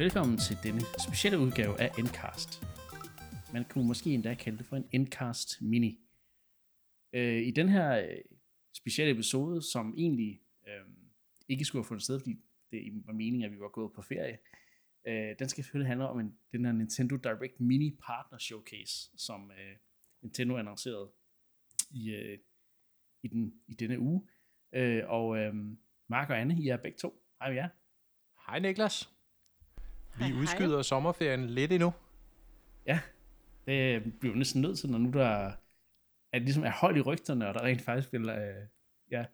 Velkommen til denne specielle udgave af Endcast. Man kunne måske endda kalde det for en Endcast Mini. Øh, I den her øh, specielle episode, som egentlig øh, ikke skulle have fundet sted, fordi det var meningen, at vi var gået på ferie, øh, den skal selvfølgelig handle om en, den her Nintendo Direct Mini Partner Showcase, som øh, Nintendo annoncerede i, øh, i, den, i denne uge. Øh, og øh, Mark og Anne, I er begge to. Hej med jer. Hej Niklas. Vi Hej, hej. udskyder sommerferien lidt endnu. Ja, det bliver næsten nødt til, når nu der er, ligesom er hold i rygterne, og der rent faktisk vil øh, ja,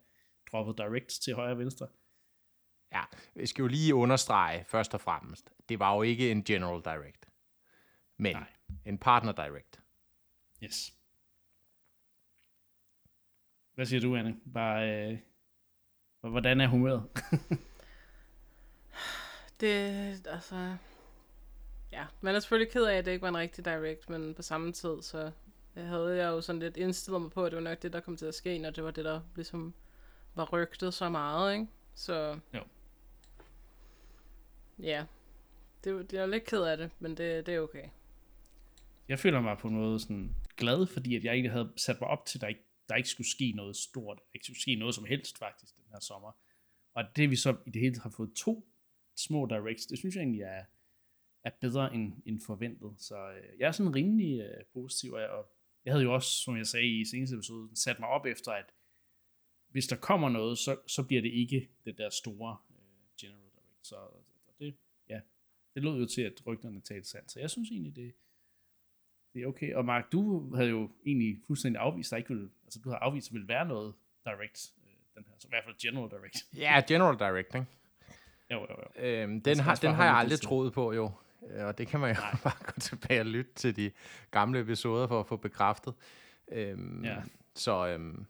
droppet direct til højre og venstre. Ja, vi skal jo lige understrege først og fremmest. Det var jo ikke en General Direct, men Nej. en Partner Direct. Yes. Hvad siger du, Anne? Bare, øh, hvordan er humøret? Det, altså... Ja, man er selvfølgelig ked af, at det ikke var en rigtig direct, men på samme tid, så havde jeg jo sådan lidt indstillet mig på, at det var nok det, der kom til at ske, når det var det, der ligesom var rygtet så meget, ikke? Så... Jo. Ja. Det, det er lidt ked af det, men det, det er okay. Jeg føler mig på noget sådan glad, fordi at jeg ikke havde sat mig op til, at der ikke, der ikke skulle ske noget stort. Der ikke skulle ske noget som helst faktisk den her sommer. Og det vi så i det hele taget har fået to små directs, det synes jeg egentlig er, er bedre end, end forventet. Så øh, jeg er sådan rimelig øh, positiv, og jeg, og jeg havde jo også, som jeg sagde i seneste episode, sat mig op efter, at hvis der kommer noget, så, så bliver det ikke det der store øh, General Direct. Så det, ja, det lød jo til, at rygterne talte sandt. Så jeg synes egentlig, det, det er okay. Og Mark, du havde jo egentlig fuldstændig afvist, at ikke ville, altså du har afvist, at der ville være noget direct, øh, den her, så i hvert fald General Direct. Ja, General Direct, ikke? Jo, jo, jo. Øhm, den, har, den har jeg aldrig troet på, jo. Øh, Og det kan man jo bare gå tilbage og lytte til de gamle episoder for at få bekræftet. Øhm, Ja. Så, øhm,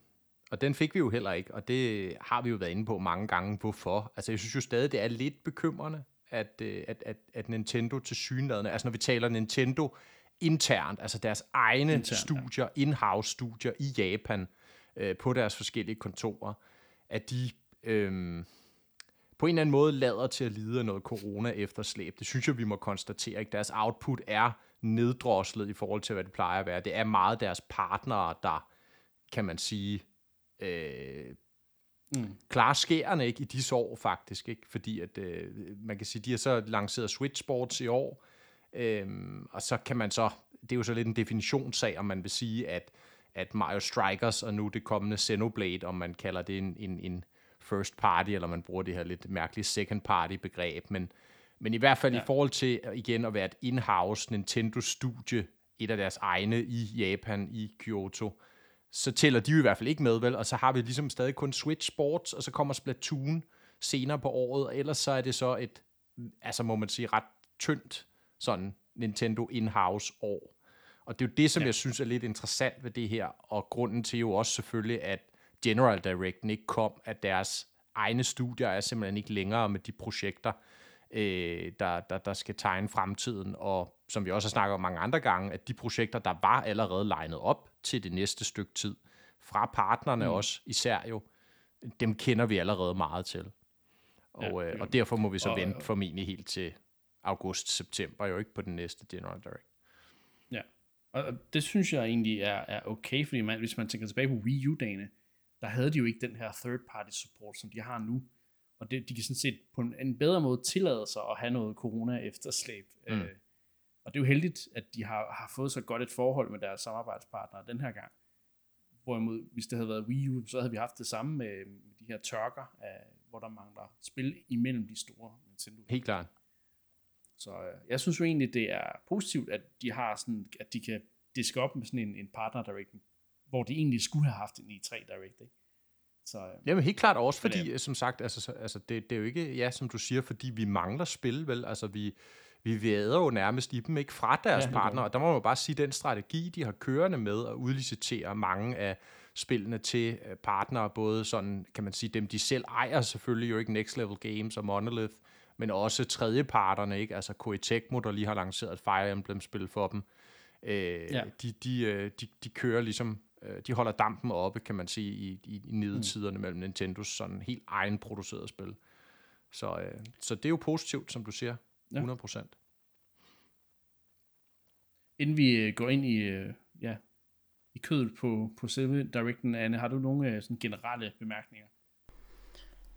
og den fik vi jo heller ikke, og det har vi jo været inde på mange gange, hvorfor. Altså, jeg synes jo stadig, det er lidt bekymrende, at, øh, at, at, at Nintendo til synlædende, altså når vi taler Nintendo internt, altså deres egne Internt, ja. studier, in-house studier i Japan, øh, på deres forskellige kontorer, at de øh, på en eller anden måde lader til at lide af noget corona efterslæb. Det synes jeg, vi må konstatere. Ikke? Deres output er neddroslet i forhold til, hvad det plejer at være. Det er meget deres partnere, der, kan man sige, øh, Mm. klarer skærene ikke i disse år faktisk, ikke? fordi at, øh, man kan sige, de har så lanceret Switch Sports i år, øhm, og så kan man så, det er jo så lidt en definitionssag, om man vil sige, at, at Mario Strikers og nu det kommende Xenoblade, om man kalder det en, en, en first party, eller man bruger det her lidt mærkelige second party begreb, men, men i hvert fald ja. I forhold til øh, igen at være et in-house Nintendo-studie, et af deres egne i Japan, i Kyoto, så tæller de jo i hvert fald ikke med, vel? Og så har vi ligesom stadig kun Switch Sports, og så kommer Splatoon senere på året, og ellers så er det så et, altså må man sige, ret tyndt sådan Nintendo in-house år. Og det er jo det, som. Ja. jeg synes er lidt interessant ved det her, og grunden til jo også selvfølgelig, at General Directen ikke kom, at deres egne studier er simpelthen ikke længere med de projekter, øh, der, der, der skal tegne fremtiden, og som vi også har snakket om mange andre gange, at de projekter, der var allerede legnet op til det næste stykke tid, fra partnerne mm. også især jo, dem kender vi allerede meget til. Og, Ja, øh, og derfor må vi så og- vente formentlig helt til august-september, jo ikke på den næste General Direct. Ja, og og det synes jeg egentlig er, er okay, fordi man, hvis man tænker tilbage på Wii U-dagene, der havde de jo ikke den her third-party support, som de har nu. Og det, de kan sådan set på en, en bedre måde tillade sig at have noget corona-efterslæb. Mm. Øh, og det er jo heldigt, at de har, har fået så godt et forhold med deres samarbejdspartnere den her gang. Hvorimod, hvis det havde været Wii U, så havde vi haft det samme med, med de her tørker, af, hvor der mangler spil imellem de store Nintendo. Helt klart. Så øh, jeg synes jo egentlig, det er positivt, at de har sådan, at de kan diske op med sådan en, en partner direct, hvor de egentlig skulle have haft en E3 direct, ikke? Så øh, Jamen helt klart også, fordi, som sagt, altså, så- altså det, det er jo ikke, ja, som du siger, fordi vi mangler spil, vel? Altså vi, vi væder jo nærmest i dem, ikke? Fra deres Ja, det vi. og der må man jo bare sige, den strategi, de har kørende med at udlicitere mange af spillene til øh, partnere, både sådan, kan man sige, dem de selv ejer selvfølgelig jo ikke Next Level Games og Monolith, men også tredjeparterne, ikke? Altså Koei Tecmo, der lige har lanceret et Fire Emblem-spil for dem. Øh, Ja. ja. de, de, øh, de, de kører ligesom, øh, de holder dampen oppe, kan man sige, i, i, i nedetiderne mm. mellem Nintendos sådan helt egenproducerede spil. Så, øh, så det er jo positivt, som du siger. Ja. 100 procent. Inden vi øh, går ind i, øh, ja, i kødet på, på selve Directen, Anne, har du nogle øh, sådan generelle bemærkninger?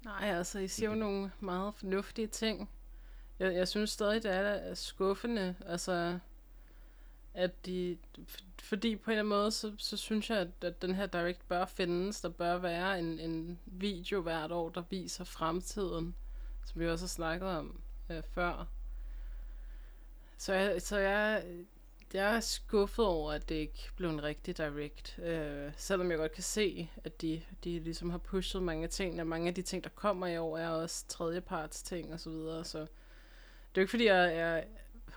Nej, altså, I siger jo nogle meget fornuftige ting. Jeg, jeg synes stadig, det er skuffende, altså, at de, fordi på en eller anden måde, så, så synes jeg, at, at den her Direct bør findes. Der bør være en, en video hvert år, der viser fremtiden, som vi også har snakket om øh, før. Så jeg, så jeg, jeg er skuffet over, at det ikke blev en rigtig direct. Øh, selvom jeg godt kan se, at de, de ligesom har pushet mange ting, og mange af de ting, der kommer i år, er også tredjeparts ting og så videre. Så det er jo ikke fordi, jeg, jeg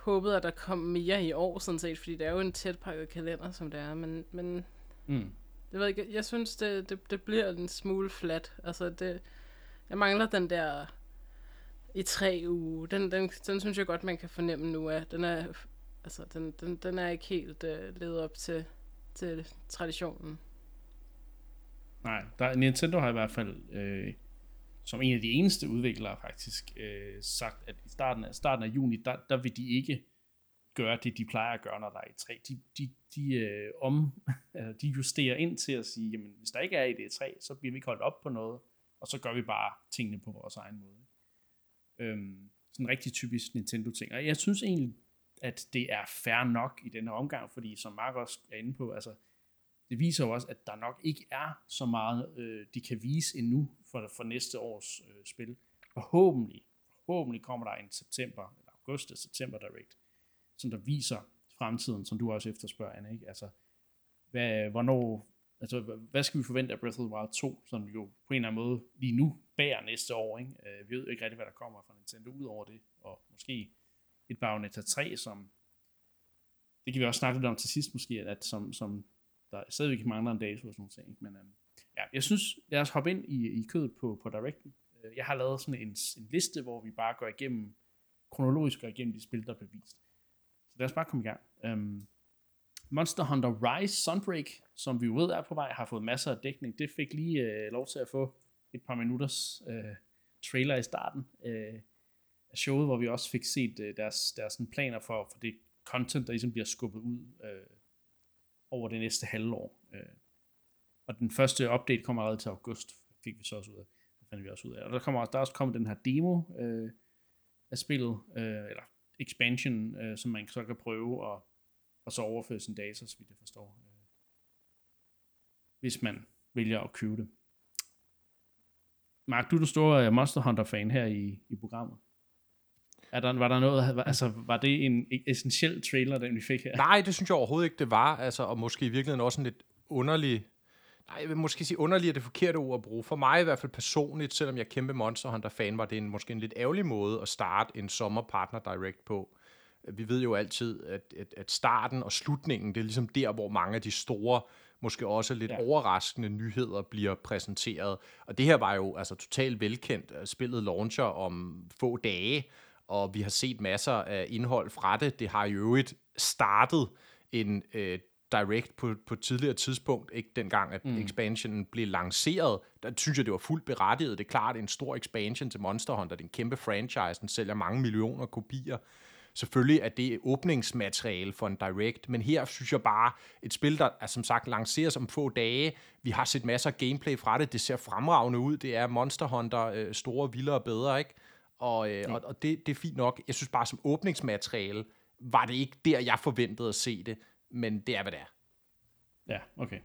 håbede, at der kom mere i år, sådan set, fordi det er jo en tæt pakket kalender, som det er, men, men mm. jeg ved ikke, jeg synes, det, det, det bliver en smule flat. Altså, det, jeg mangler den der i tre uger. Den, den, den synes jeg godt, man kan fornemme nu, at den er altså, den, den, den er ikke helt øh, levet op til, til traditionen. Nej, der, Nintendo har i hvert fald øh, som en af de eneste udviklere faktisk øh, sagt, at i starten af, starten af juni, der, der vil de ikke gøre det, de plejer at gøre, når der er i 3. De, de, de, øh, om, altså, de justerer ind til at sige, jamen hvis der ikke er i det 3, så bliver vi ikke holdt op på noget, og så gør vi bare tingene på vores egen måde. Øhm, sådan en rigtig typisk Nintendo-ting. Og jeg synes egentlig, at det er fair nok i denne omgang, fordi som Mark også er inde på, altså, det viser jo også, at der nok ikke er så meget, øh, de kan vise endnu for, for næste års øh, spil. Forhåbentlig, forhåbentlig kommer der en september, eller august september direct, som der viser fremtiden, som du også efterspørger, Anna, ikke? Altså, hvad, hvornår, altså, hvad skal vi forvente af Breath of the Wild 2, som jo på en eller anden måde lige nu bærer næste år, ikke? Øh, vi ved ikke rigtig, hvad der kommer fra Nintendo ud over det, og måske et Bayonetta 3, som det kan vi også snakke lidt om til sidst måske, at som, som der stadigvæk mangler en dato og sådan noget ting. Men øh, ja, jeg synes, lad os hoppe ind i, i kødet på, på Directen. Øh, jeg har lavet sådan en, en liste, hvor vi bare går igennem, kronologisk går igennem de spil, der er bevist. Så lad os bare komme i gang. Um, Monster Hunter Rise Sunbreak, som vi jo ved er på vej, har fået masser af dækning. Det fik lige uh, lov til at få et par minutters uh, trailer i starten. Uh, af showet, hvor vi også fik set øh, deres, deres sådan planer for, for det content, der ligesom bliver skubbet ud øh, over det næste halvår. Øh. Og den første update kommer allerede til august, fik vi så også ud af. Det fandt vi også ud af. Og der, kommer, der er også kommet den her demo øh, af spillet, øh, eller expansion, øh, som man så kan prøve og, og så overføre sin data, så vidt jeg forstår. Øh, hvis man vælger at købe det. Mark, du er den store Monster Hunter-fan her i, i programmet. Er der, var der noget, altså var det en essentiel trailer, den vi fik her? Nej, det synes jeg overhovedet ikke, det var. Altså, og måske i virkeligheden også en lidt underlig, nej, jeg vil måske sige underlig er det forkerte ord at bruge. For mig i hvert fald personligt, selvom jeg er kæmpe Monster Hunter-fan, var det en, måske en lidt ærgerlig måde at starte en sommerpartner direct på. Vi ved jo altid, at, at, at starten og slutningen, det er ligesom der, hvor mange af de store måske også lidt ja. overraskende nyheder bliver præsenteret. Og det her var jo altså totalt velkendt. Spillet launcher om få dage, og vi har set masser af indhold fra det. Det har jo øvrigt startet en øh, direct på, på et tidligere tidspunkt, ikke dengang, at mm. expansionen blev lanceret. Der synes jeg, det var fuldt berettiget. Det er klart, en stor expansion til Monster Hunter. Det er en kæmpe franchise. Den sælger mange millioner kopier. Selvfølgelig er det åbningsmateriale for en direct, men her synes jeg bare, et spil, der er som sagt lanceres om få dage. Vi har set masser af gameplay fra det. Det ser fremragende ud. Det er Monster Hunter øh, store, vildere og bedre, ikke? Og, øh, og, og det, det er fint nok. Jeg synes bare, som åbningsmateriale, var det ikke der, jeg forventede at se det, men det er, hvad det er. Ja, okay.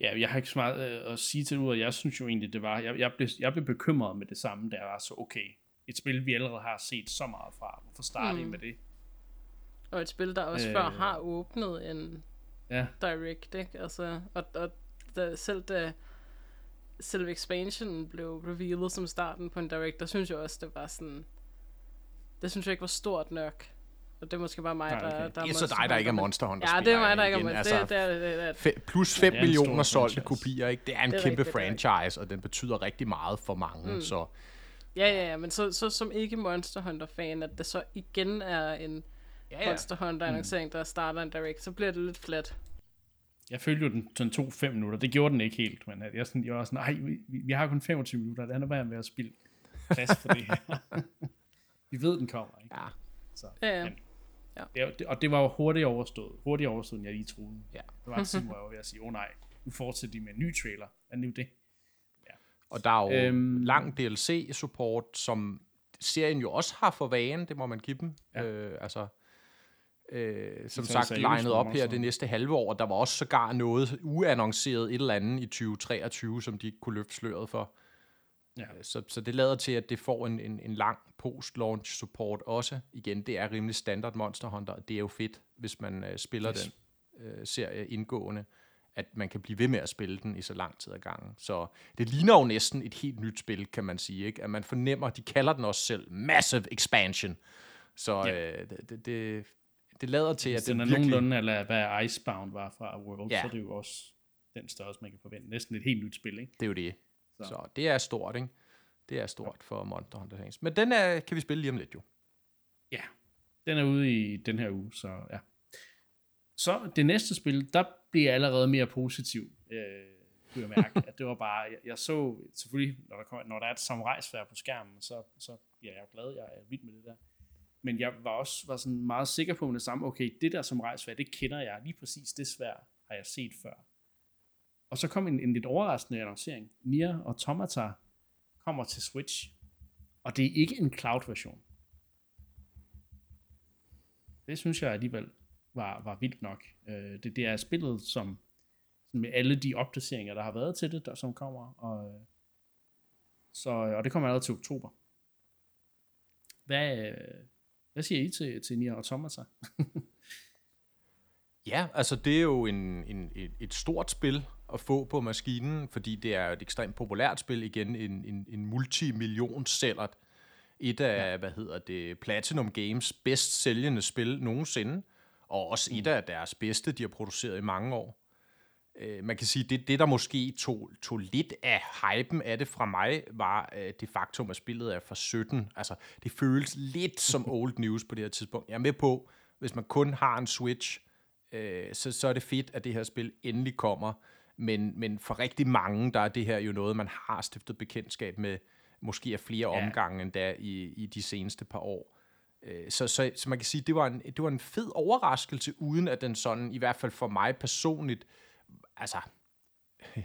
Ja, jeg har ikke så meget øh, at sige til det ud, og jeg synes jo egentlig, det var, jeg, jeg, blev, jeg blev bekymret med det samme, der var så, okay, et spil, vi allerede har set så meget fra, hvorfor starter mm. med det? Og et spil, der også øh, før har åbnet en ja. direct, ikke? Altså, og, og da, selv da selve expansionen blev revealet som starten på en direct, der synes jeg også, det var sådan... Det synes jeg ikke var stort nok. Og det er måske bare mig, der, okay. der, der er... Det er så dig, der ikke er Monster Hunter Ja, det er mig, der ikke er Monster altså, det, det, det, det, det. Plus 5 ja, millioner solgte kopier, ikke? Det er en det er kæmpe rigtigt, franchise, og den betyder rigtig meget for mange, mm. så... Ja, ja, ja, men så, så som ikke Monster Hunter-fan, at det så igen er en ja, ja. Monster Hunter-annoncering, mm. der starter en direct, så bliver det lidt flat jeg følte jo, den, den tog fem minutter. Det gjorde den ikke helt, men jeg, sådan, jeg var sådan, nej, vi, vi har kun 25 minutter, det er noget med at spille plads for det her. Vi ved, den kommer, ikke? Ja. Så, Ja, ja. men- Ja. Det, det, og det var jo hurtigt overstået. Hurtigt overstået, end jeg lige troede. Ja. Der var en tid, hvor jeg var ved at sige, åh oh, nej, nu fortsætter de med en ny trailer. Er nu det? Og der er jo Øhm. lang DLC-support, som serien jo også har for vane, det må man give dem. Ja. Ja. Øh, altså, øh, som tager sagt, legnet op her det næste halve år. Der var også sågar noget uannonceret et eller andet i 2023, som de ikke kunne løfte sløret for. Ja. Øh, Så, så det lader til, at det får en, en, en lang post-launch support også. Igen, det er rimelig standard Monster Hunter, og det er jo fedt, hvis man øh, spiller Yes. den øh, serie indgående, at man kan blive ved med at spille den i så lang tid ad gangen. Så det ligner jo næsten et helt nyt spil, kan man sige. Ikke? At man fornemmer, de kalder den også selv Massive Expansion. Så Ja. øh, det, det, det, lader til, at den er virkelig... nogenlunde, eller hvad Icebound var fra World, Ja. så er det jo også den størrelse, man kan forvente. Næsten et helt nyt spil, ikke? Det er jo det. Så. Så, det er stort, ikke? Det er stort for Monster Hunter Saints. Men den er, kan vi spille lige om lidt, jo. Ja, den er ude i den her uge, så ja. Så det næste spil, der bliver jeg allerede mere positiv, øh, kunne jeg mærke. at det var bare, jeg, jeg så selvfølgelig, når der, kommer, når der er et samurajsvær på skærmen, så, så bliver jeg glad, jeg er vild med det der. Men jeg var også var sådan meget sikker på med det samme, okay, det der som rejsvær, det kender jeg, lige præcis det svær har jeg set før. Og så kom en, en lidt overraskende annoncering. Nier og Tomata kommer til Switch, og det er ikke en cloud-version. Det synes jeg alligevel var, var vildt nok. Øh, det, det er spillet som med alle de opdateringer, der har været til det, der som kommer. Og, øh, så, og det kommer allerede til oktober. Hvad, øh, hvad siger I til, til Nier Automata? Ja, altså det er jo en, en, et, et stort spil at få på maskinen, fordi det er et ekstremt populært spil, igen en, en, en multimillion sælger. Et af, ja. hvad hedder det, Platinum Games bedst sælgende spil nogensinde, og også et af deres bedste, de har produceret i mange år. Øh, man kan sige, det, det der måske tog, tog lidt af hypen af det fra mig, var øh, det faktum, at spillet er fra 17. Altså, det føles lidt som old news på det her tidspunkt. Jeg er med på, hvis man kun har en Switch, øh, så, så er det fedt, at det her spil endelig kommer. Men, men for rigtig mange, der er det her jo noget, man har stiftet bekendtskab med, måske af flere Ja. omgange endda i, i de seneste par år. Øh, Så, så, så man kan sige, det var, en, det var en fed overraskelse, uden at den sådan, i hvert fald for mig personligt, altså,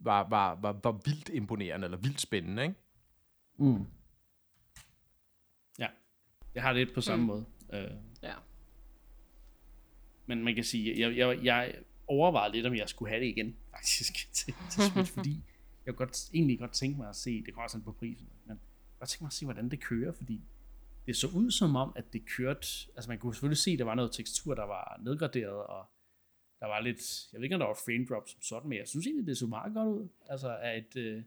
var, var, var, var vildt imponerende, eller vildt spændende, ikke? Mm. Ja, jeg har det lidt på samme mm. måde. Øh, Ja. men man kan sige, jeg, jeg, jeg overvejede lidt, om jeg skulle have det igen, faktisk, til, til Switch, fordi jeg kunne godt, egentlig godt tænke mig at se, det kommer også på prisen, men jeg godt tænke mig at se, hvordan det kører, fordi det så ud som om, at det kørte, altså man kunne selvfølgelig se, at der var noget tekstur, der var nedgraderet, og der var lidt, jeg ved ikke, om der var frame drop som sådan, men jeg synes egentlig, det så meget godt ud, altså at, et, øh,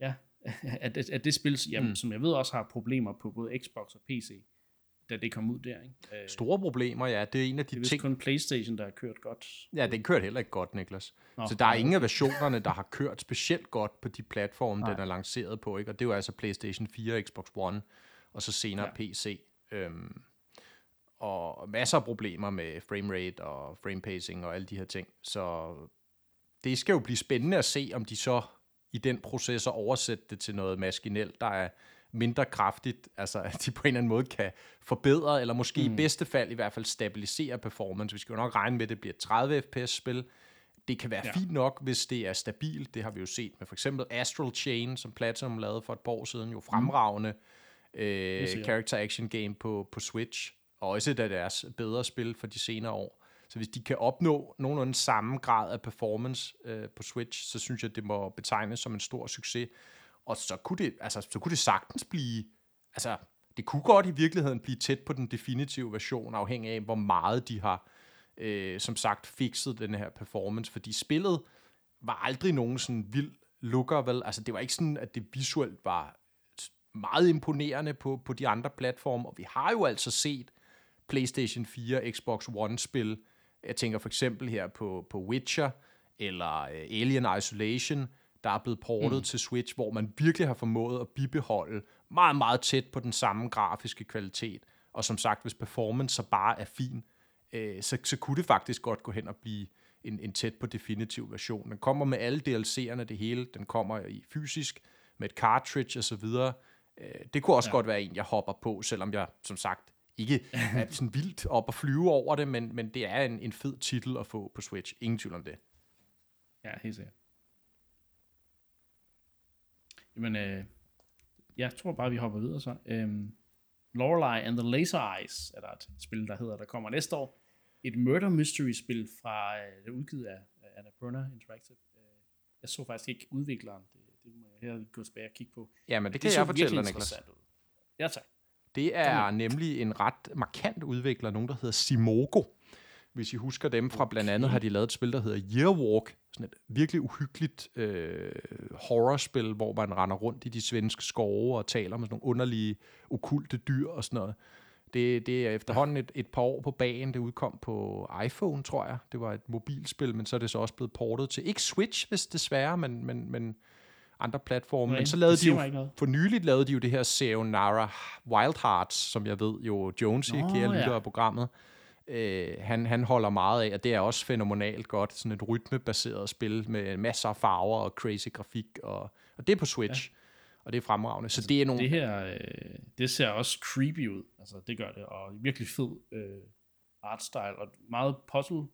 ja, at, at, at det spil, jamen, mm. som jeg ved også har problemer på både Xbox og PC, da det kom ud der, ikke? Øh, Store problemer, ja. Det er en af det er de ting... kun Playstation, der har kørt godt. Ja, den kørte heller ikke godt, Niklas. Nå, så der er ingen af versionerne, der har kørt specielt godt på de platforme, den er lanceret på. Ikke? Og det er jo altså PlayStation 4, Xbox One, og så senere ja. PC. Øhm, og masser af problemer med framerate og frame pacing og alle de her ting. Så det skal jo blive spændende at se, om de så i den proces at oversætte det til noget maskinelt, der er mindre kraftigt, altså at de på en eller anden måde kan forbedre, eller måske mm. i bedste fald i hvert fald stabilisere performance. Vi skal jo nok regne med, at det bliver et 30 fps-spil. Det kan være Ja. fint nok, hvis det er stabilt. Det har vi jo set med for eksempel Astral Chain, som Platinum lavede for et par år siden. Jo fremragende øh, siger jeg. character action game på, på Switch. Og også et af deres bedre spil for de senere år. Så hvis de kan opnå nogenlunde samme grad af performance øh, på Switch, så synes jeg, det må betegnes som en stor succes. Og så kunne det, altså, så kunne det sagtens blive, altså, det kunne godt i virkeligheden blive tæt på den definitive version, afhængig af, hvor meget de har, øh, som sagt, fikset den her performance, fordi spillet var aldrig nogen sådan vild looker, vel? Altså, det var ikke sådan, at det visuelt var meget imponerende på, på de andre platforme, og vi har jo altså set PlayStation 4, Xbox One-spil. Jeg tænker for eksempel her på, på Witcher, eller øh, Alien Isolation, der er blevet portet mm. til Switch, hvor man virkelig har formået at bibeholde meget, meget tæt på den samme grafiske kvalitet. Og som sagt, hvis performance så bare er fin, øh, så, så kunne det faktisk godt gå hen og blive en, en tæt på definitiv version. Den kommer med alle DLC'erne, det hele. Den kommer i fysisk, med et cartridge og så videre. Øh, det kunne også ja. godt være en, jeg hopper på, selvom jeg, som sagt, ikke er sådan vildt op og flyve over det, men, men det er en, en fed titel at få på Switch. Ingen tvivl om det. Ja, helt sikkert. Jamen, øh, jeg tror bare, vi hopper videre så. Øhm, Lorelei and the Laser Eyes er der et spil, der hedder, der kommer næste år. Et murder mystery spil fra, øh, det er udgivet af, af Annapurna Interactive. Øh, jeg så faktisk ikke udvikleren. Det, det må jeg her gå tilbage og kigge på. Ja, men det, det kan så jeg fortælle dig, Niklas. ud. Ja, tak. Det er nemlig en ret markant udvikler, nogen der hedder Simogo. Hvis I husker dem fra blandt andet, har de lavet et spil, der hedder Yearwalk. Sådan et virkelig uhyggeligt øh, horrorspil, hvor man render rundt i de svenske skove og taler med sådan nogle underlige, okulte dyr og sådan noget. Det, det er efterhånden et, et par år på bagen. Det udkom på iPhone, tror jeg. Det var et mobilspil, men så er det så også blevet portet til, ikke Switch, hvis desværre, men, men, men andre platforme. Nej, men så lavede de jo, for nyligt lavede de jo det her Sayonara Wild Hearts, som jeg ved jo, Jonesy, Nå, kære lytter ja. af programmet, øh, han, han holder meget af, og det er også fænomenalt godt, sådan et rytmebaseret spil med masser af farver og crazy grafik, og, og det er på Switch, ja. og det er fremragende. Så det er nogle... Det her, øh, det ser også creepy ud. Altså, det gør det. Og virkelig fed øh, artstyle. Og meget puzzle,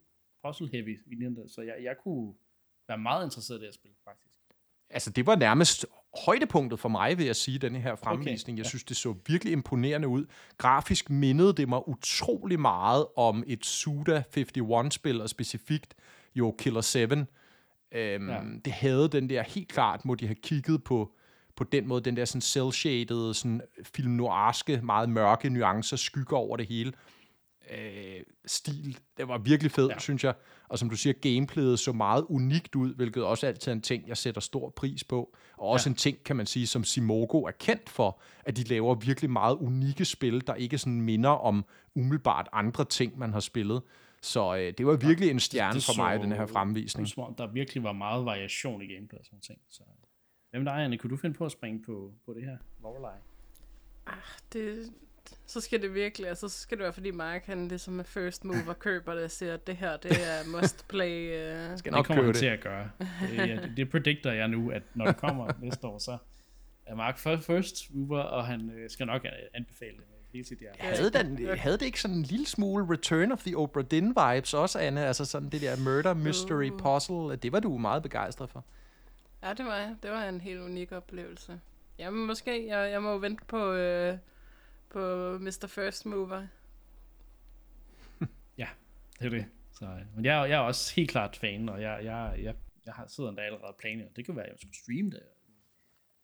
puzzle heavy. Så jeg, jeg kunne være meget interesseret i det her spil, faktisk. Altså, det var nærmest højdepunktet for mig, vil jeg sige, denne her fremvisning. Okay, Jeg ja. synes, det så virkelig imponerende ud. Grafisk mindede det mig utrolig meget om et Suda 51-spil, og specifikt jo Killer 7. Øhm, ja. Det havde den der, helt klart må de have kigget på, på den måde, den der sådan cel-shaded, sådan film noirske, meget mørke nuancer, skygger over det hele øh, stil. Det var virkelig fed, ja. Ja. synes jeg. Og som du siger, gameplayet så meget unikt ud, hvilket også altid er en ting, jeg sætter stor pris på. Og også ja. Ja. en ting, kan man sige, som Simogo er kendt for, at de laver virkelig meget unikke spil, der ikke sådan minder om umiddelbart andre ting, man har spillet. Så øh, det var virkelig en stjerne det for mig, den her fremvisning. om Der virkelig var meget variation i gameplay og sådan ting. Så. Hvem med dig, Anne? Kunne du finde på at springe på, på det her? Lorelei? Det, så skal det virkelig, altså så skal det være, fordi Mark han ligesom er first mover, køber det og siger, at det her, det er must play. Uh, Skal Det nok kommer han til at gøre. Det, ja, det, det predicter jeg nu, at når det kommer næste år, så er Mark fir- first mover, og han øh, skal nok øh, anbefale det med hele sit hjerte. Havde, den, havde det ikke sådan en lille smule Return of the Obra Dinn vibes også, Anne? Altså sådan det der murder, mystery, Uh. puzzle. Det var du meget begejstret for. ja, det var jeg. Det var en helt unik oplevelse. Jamen måske, jeg, jeg må jo vente på, øh, på Mr. First Mover. ja, Det er det. Så, øh, men jeg, jeg er også helt klart fan, og jeg, jeg, jeg, jeg har siddet der allerede planer. Det kan være, at jeg skulle streame det.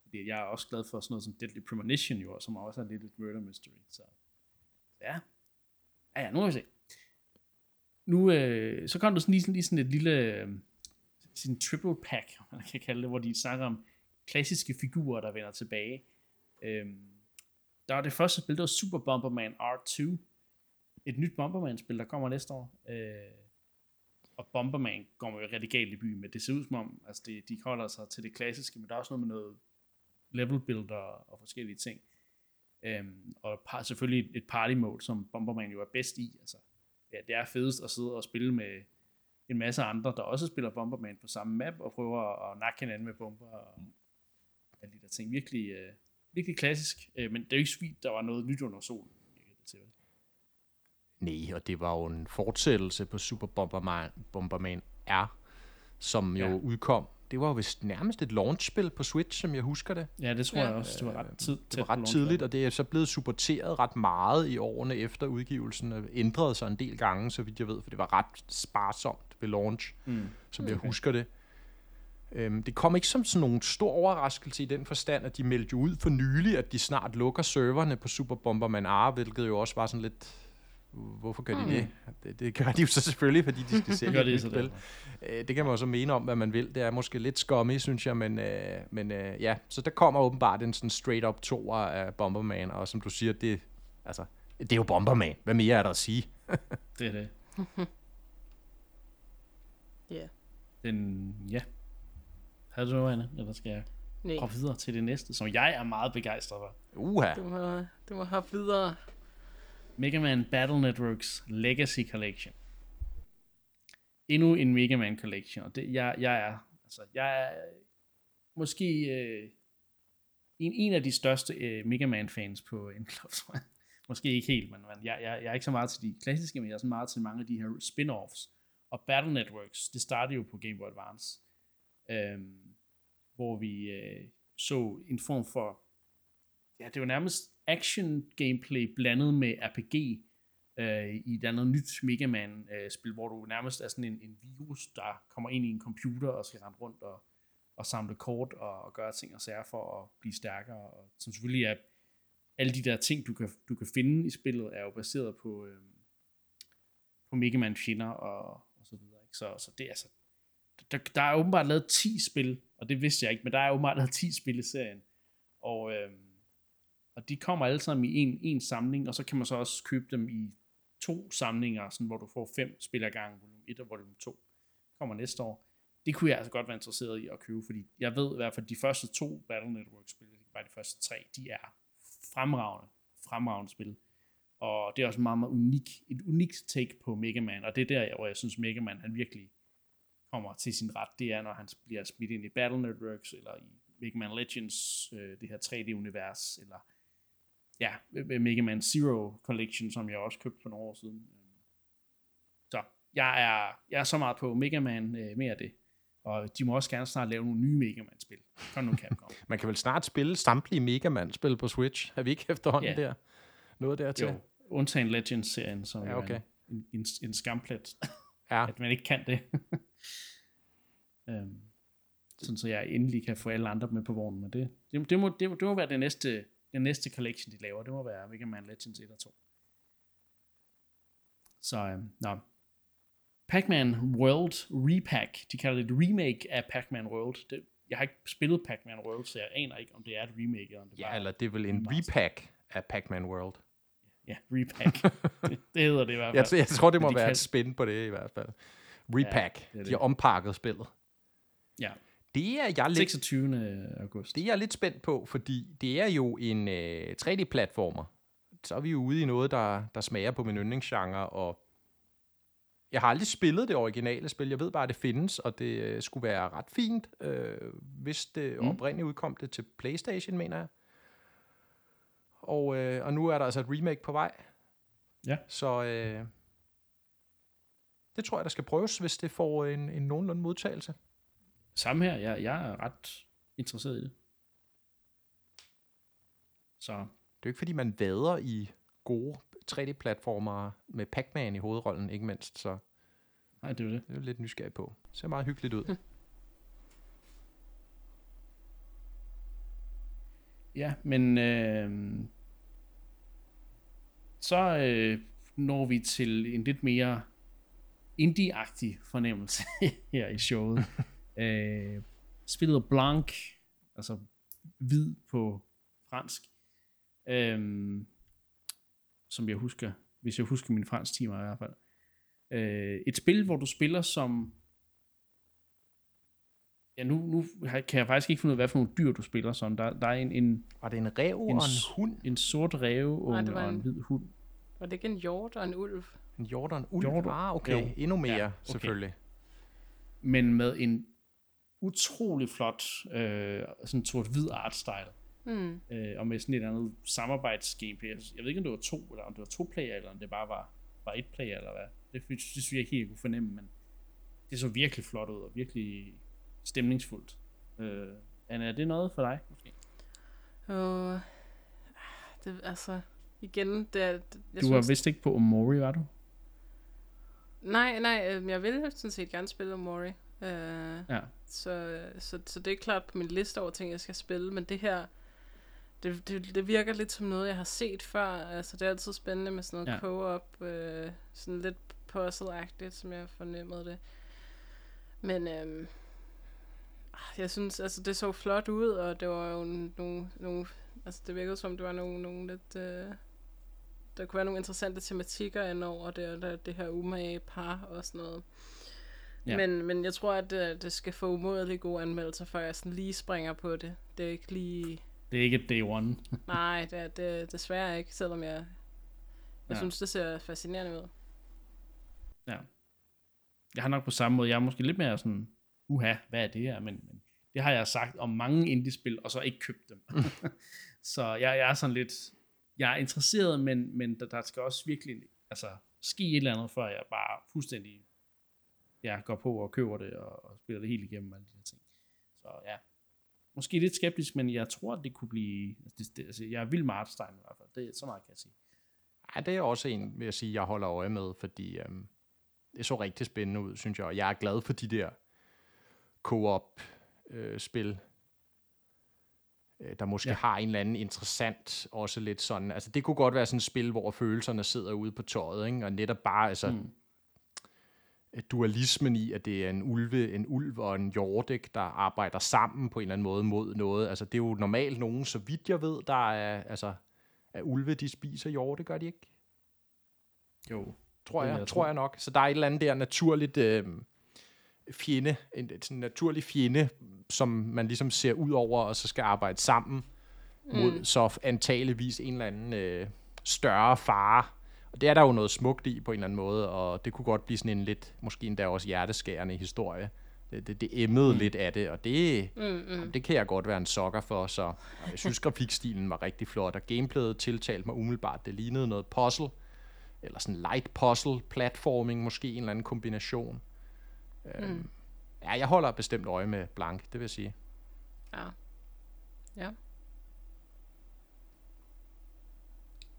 Fordi jeg er også glad for sådan noget som Deadly Premonition, jo, som også er lidt et murder mystery. Så ja. Ja, ja, nu må vi se. Nu, øh, så kom der sådan lige, sådan, lige sådan et lille øh, sådan triple pack, man kan kalde det, hvor de snakker om klassiske figurer, der vender tilbage. Øhm, der var det første spil, der var Super Bomberman R2. Et nyt Bomberman-spil, der kommer næste år. Øh, og Bomberman går jo rigtig galt i byen med. Det ser ud som om, altså det, de holder sig til det klassiske, men der er også noget med noget level builder og forskellige ting. Øhm, og par, selvfølgelig et party mode, som Bomberman jo er bedst i. Altså, ja, det er fedest at sidde og spille med en masse andre, der også spiller Bomberman på samme map, og prøver at nakke hinanden med bomber og alle de der ting. Virkelig, øh, virkelig klassisk, øh, men det er jo ikke sweet, der var noget nyt under solen. virkede det til. Nej, og det var jo en fortsættelse på Super Bomberman, Bomberman R, som jo Ja. udkom. Det var jo vist nærmest et launchspil på Switch, som jeg husker det. Ja, det tror Ja. jeg også. Det var ret tid. Det var ret tidligt, og det er så blevet supporteret ret meget i årene efter udgivelsen, og ændrede sig en del gange, så vidt jeg ved, for det var ret sparsomt ved launch, Mm. som jeg Okay. husker det. Øhm, det kom ikke som sådan nogen stor overraskelse i den forstand, at de meldte jo ud for nylig, at de snart lukker serverne på Super Bomberman R, hvilket jo også var sådan lidt... Hvorfor gør de Mm. det? det? Det gør de jo så selvfølgelig, fordi de skal sælge det nyt. Øh, det kan man jo så mene om, hvad man vil. Det er måske lidt skummy, synes jeg, men, øh, men øh, ja. Så der kommer åbenbart en sådan straight-up toer af Bomberman, og som du siger, det, altså, det er jo Bomberman. Hvad mere er der at sige? Det er det. Ja. Den, ja. Har du noget, Anne? Eller skal jeg Nej, hoppe videre til det næste, som jeg er meget begejstret for? Uha. du må, du må hoppe videre. Mega Man Battle Networks Legacy Collection. Endnu en Mega Man Collection, og det, jeg, jeg er, altså, jeg er måske øh, en, en af de største øh, Mega Man-fans på en klub, tror jeg. Måske ikke helt, men, men jeg, jeg, jeg er ikke så meget til de klassiske, men jeg er så meget til mange af de her spin-offs. Og Battle Networks, det startede jo på Game Boy Advance, øh, hvor vi øh, så en form for, ja, det var nærmest action gameplay blandet med RPG øh, i et andet nyt Mega Man øh, spil, hvor du nærmest er sådan en, en virus, der kommer ind i en computer og skal rende rundt og, og samle kort og, og gøre ting og sager for at blive stærkere. Og, som selvfølgelig er alle de der ting, du kan, du kan finde i spillet, er jo baseret på, øh, på Mega Man fjender og, og så videre. Ikke? Så, så det er altså, der, der er åbenbart lavet 10 spil, og det vidste jeg ikke, men der er åbenbart lavet 10 spil i serien. Og, øh, og de kommer alle sammen i en, en samling, og så kan man så også købe dem i to samlinger, sådan, hvor du får fem spil ad gang, volume 1 og volume 2, kommer næste år. Det kunne jeg altså godt være interesseret i at købe, fordi jeg ved i hvert fald, at de første to Battle Network-spil, ikke bare de første tre, de er fremragende, fremragende spil. Og det er også meget, meget unik, et unikt take på Mega Man, og det er der, hvor jeg synes, Mega Man, han virkelig kommer til sin ret, det er, når han bliver smidt ind i Battle Networks, eller i Mega Man Legends, øh, det her 3D-univers, eller ja, Mega Man Zero Collection, som jeg også købte for nogle år siden. Så jeg er, jeg er så meget på Mega Man øh, mere af det. Og de må også gerne snart lave nogle nye Mega Man-spil. Kom nu, Capcom. Man kan vel snart spille samtlige Mega Man-spil på Switch? Er vi ikke efterhånden yeah. der? Noget dertil? Jo, undtagen Legends-serien, som ja, okay. er en, en, en skamplet. Ja. at man ikke kan det. um, sådan så jeg endelig kan få alle andre med på vognen. Men det, det, det, må, det, det må være det næste, den næste collection, de laver. Det må være Mega Man Legends 1 og 2. Så, um, nå. Pac-Man World Repack. De kalder det et remake af Pac-Man World. Det, jeg har ikke spillet Pac-Man World, så jeg aner ikke, om det er et remake. Eller om det ja, bare eller det er vel en repack af Pac-Man World. Ja, repack. det, det hedder det i hvert fald. Jeg, jeg tror, det må de være kan... et spin på det i hvert fald. Repack. Ja, det det. De har ompakket spillet. Ja. Det er jeg lidt, 26. august. Det er jeg lidt spændt på, fordi det er jo en øh, 3D-platformer. Så er vi jo ude i noget, der, der smager på min yndlingsgenre, og jeg har aldrig spillet det originale spil. Jeg ved bare, at det findes, og det øh, skulle være ret fint, øh, hvis det mm. oprindeligt udkom det til PlayStation, mener jeg. Og, øh, og nu er der altså et remake på vej. Ja. Så øh, det tror jeg, der skal prøves, hvis det får en, en nogenlunde modtagelse. Samme her. Jeg, jeg er ret interesseret i det. Så. Det er jo ikke, fordi man vader i gode 3D-platformer med Pac-Man i hovedrollen, ikke mindst. Så Nej, det er det. Det er jo lidt nysgerrig på. Det ser meget hyggeligt ud. ja, men øh, så øh, når vi til en lidt mere indie-agtig fornemmelse her i showet. øh, spillet Blanc, altså hvid på fransk, øh, som jeg husker, hvis jeg husker min fransk timer i hvert fald. Øh, et spil, hvor du spiller som... Ja, nu, nu kan jeg faktisk ikke finde ud af, hvad for nogle dyr du spiller som. Der, der er en, en... Var det en rev en, og en hund? En sort rev og, en, og en hvid hund. Var det ikke en hjort og en ulv? En hjort og en ulv? Hjort, ah, okay. Jo. Endnu mere, ja, okay. selvfølgelig. Men med en utrolig flot øh, sådan sort-hvid art-style. Mm. Øh, og med sådan et andet samarbejdsgameplay. Jeg ved ikke, om det var to, eller om det var to player, eller om det bare var, var et player, eller hvad. Det, det synes jeg ikke helt kunne fornemme, men det så virkelig flot ud, og virkelig stemningsfuldt. Øh, Anna, er det noget for dig, måske? Uh, det, altså, igen, det er... Det, jeg du synes, var vist ikke på Omori, var du? Nej, nej, øh, jeg ville sådan set gerne spille Omori. Uh, ja. så, så, så det er klart på min liste over ting, jeg skal spille, men det her, det, det, det virker lidt som noget, jeg har set før. Altså, det er altid spændende med sådan noget ja. co-op, øh, sådan lidt puzzle-agtigt, som jeg fornemmede det. Men øhm, jeg synes, altså det så flot ud, og det var jo nogle, nogle altså det virkede som, det var nogle, nogle lidt, øh, der kunne være nogle interessante tematikker indover det, det, det her umage par og sådan noget. Ja. Men, men jeg tror, at det, det skal få umådeligt gode anmeldelser, før jeg sådan lige springer på det. Det er ikke lige det er ikke et day one. Nej, det er det desværre ikke, selvom jeg, jeg ja. synes, det ser fascinerende ud. Ja. Jeg har nok på samme måde, jeg er måske lidt mere sådan, uha, hvad er det her? Men, men Det har jeg sagt om mange indie-spil, og så ikke købt dem. så jeg, jeg er sådan lidt, jeg er interesseret, men, men der, der skal også virkelig altså, ske et eller andet, før jeg bare fuldstændig ja, går på og køber det, og, og spiller det helt igennem, alle de her ting. Så ja, måske lidt skeptisk, men jeg tror, det kunne blive, det, det, altså, jeg er vild med Artstein i hvert fald, det er så meget, kan jeg sige. Ja, det er også en, vil jeg sige, jeg holder øje med, fordi øhm, det så rigtig spændende ud, synes jeg, og jeg er glad for de der co-op øh, spil, øh, der måske ja. har en eller anden interessant, også lidt sådan, altså det kunne godt være sådan et spil, hvor følelserne sidder ude på tøjet, ikke? og netop bare, altså, mm. dualismen i, at det er en ulve, en ulv og en jordæk, der arbejder sammen på en eller anden måde mod noget, altså det er jo normalt nogen, så vidt jeg ved, der er, altså, at ulve, de spiser hjorte, gør de ikke? Jo. Tror jeg, jeg tror jeg nok. Så der er et eller andet der naturligt øh, fjende, en, en sådan naturlig fjende, som man ligesom ser ud over, og så skal arbejde sammen mm. mod så antageligvis en eller anden øh, større fare. Og det er der jo noget smukt i på en eller anden måde, og det kunne godt blive sådan en lidt, måske endda også hjerteskærende historie. Det, det, det emmede mm. lidt af det, og det, mm, mm. Jamen, det kan jeg godt være en sokker for, så jeg synes, grafikstilen var rigtig flot, og gameplayet tiltalte mig umiddelbart. Det lignede noget puzzle, eller sådan light puzzle, platforming, måske en eller anden kombination. Mm. Øhm, ja, jeg holder bestemt øje med Blank, det vil jeg sige. Ja. Ja.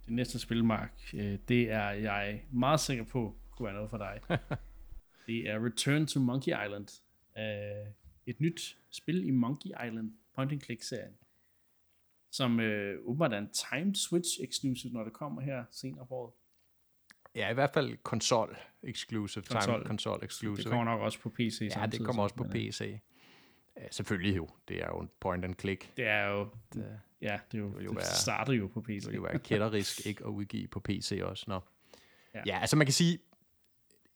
Det næste spil, Mark, øh, det er jeg meget sikker på, kunne være noget for dig. det er Return to Monkey Island. Uh, et nyt spil i Monkey Island point and click serien som uh, åbenbart er en timed switch exclusive, når det kommer her senere på året. Ja, i hvert fald konsol exclusive, konsol. time konsol exclusive. Det kommer nok også på PC Ja, samtidig, det kommer også på PC. Ja, selvfølgelig jo. Det er jo en point and click. Det er jo, det, ja, det, er jo, det, jo det være, starter jo på PC. Det vil jo være kætterisk ikke at udgive på PC også. Nå. Ja. ja, altså man kan sige,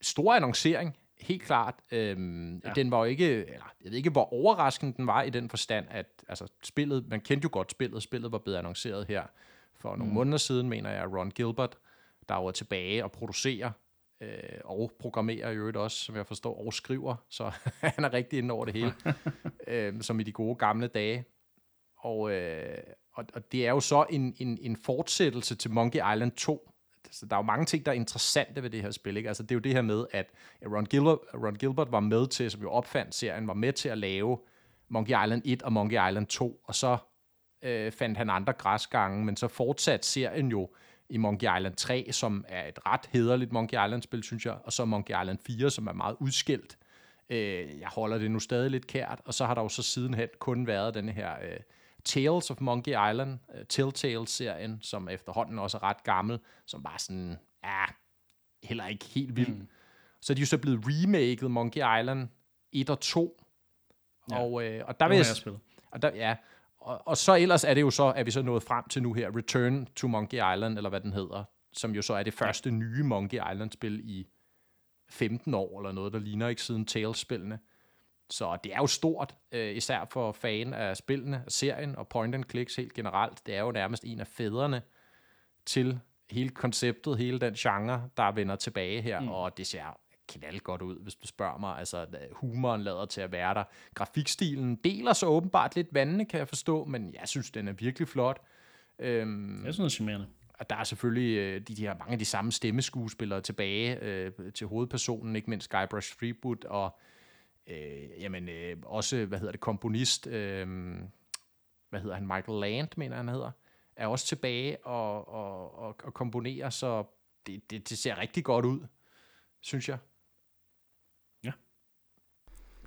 stor annoncering, helt klart. Øhm, ja. Den var jo ikke, eller jeg ved ikke, hvor overraskende den var i den forstand, at altså, spillet, man kendte jo godt spillet, spillet var blevet annonceret her for nogle mm. måneder siden, mener jeg, Ron Gilbert, der var tilbage og producerer øh, og programmerer i øvrigt også, som jeg forstår, og skriver, så han er rigtig inde over det hele, øh, som i de gode gamle dage. Og, øh, og, og det er jo så en, en, en fortsættelse til Monkey Island 2, så der er jo mange ting, der er interessante ved det her spil. Ikke? Altså, det er jo det her med, at Ron Gilbert, Ron Gilbert var med til, som jo opfandt serien, var med til at lave Monkey Island 1 og Monkey Island 2, og så øh, fandt han andre græsgange, men så fortsatte serien jo i Monkey Island 3, som er et ret hederligt Monkey Island-spil, synes jeg, og så Monkey Island 4, som er meget udskilt. Øh, jeg holder det nu stadig lidt kært, og så har der jo så sidenhen kun været den her øh, Tales of Monkey Island, uh, Telltale-serien, som efterhånden også er ret gammel, som bare sådan, ja, heller ikke helt vild. Mm. Så er de jo så blevet remaket Monkey Island 1 og 2. Ja, og, øh, og der vil jeg og der, ja, og, og så ellers er det jo så, at vi så nået frem til nu her, Return to Monkey Island, eller hvad den hedder, som jo så er det første nye Monkey Island-spil i 15 år, eller noget, der ligner ikke siden Tales-spillene. Så det er jo stort, øh, især for fan af spillene, af serien og point and clicks helt generelt. Det er jo nærmest en af fædrene til hele konceptet, hele den genre, der vender tilbage her, mm. og det ser knald godt ud, hvis du spørger mig. Altså, humoren lader til at være der. Grafikstilen deler så åbenbart lidt vandene, kan jeg forstå, men jeg synes, den er virkelig flot. Øhm, jeg synes, det er charmerende. Og der er selvfølgelig øh, de, de har mange af de samme stemmeskuespillere tilbage øh, til hovedpersonen, ikke mindst Guybrush Threepwood, og øh, jamen, øh, også, hvad hedder det, komponist, øh, hvad hedder han, Michael Land, mener han hedder, er også tilbage og, og, og, og komponerer, så det, det, det ser rigtig godt ud, synes jeg.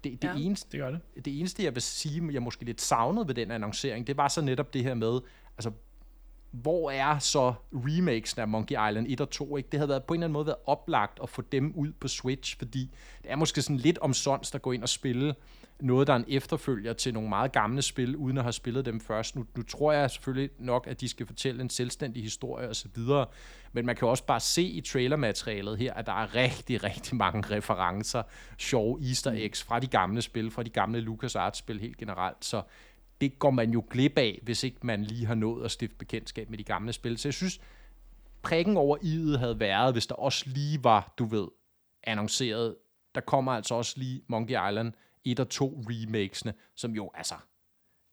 Det, det, ja, eneste, det gør det. Det eneste, jeg vil sige, jeg måske lidt savnede ved den annoncering, det var så netop det her med, altså hvor er så remakes af Monkey Island 1 og 2? Ikke? Det havde været på en eller anden måde været oplagt at få dem ud på Switch, fordi det er måske sådan lidt omsonst at gå ind og spille noget, der er en efterfølger til nogle meget gamle spil, uden at have spillet dem først. Nu, nu tror jeg selvfølgelig nok, at de skal fortælle en selvstændig historie osv., men man kan også bare se i trailermaterialet her, at der er rigtig, rigtig mange referencer, sjove easter eggs fra de gamle spil, fra de gamle LucasArts-spil helt generelt, så det går man jo glip af, hvis ikke man lige har nået at stifte bekendtskab med de gamle spil. Så jeg synes, prikken over i'et havde været, hvis der også lige var, du ved, annonceret, der kommer altså også lige Monkey Island 1 og 2 remakesene, som jo altså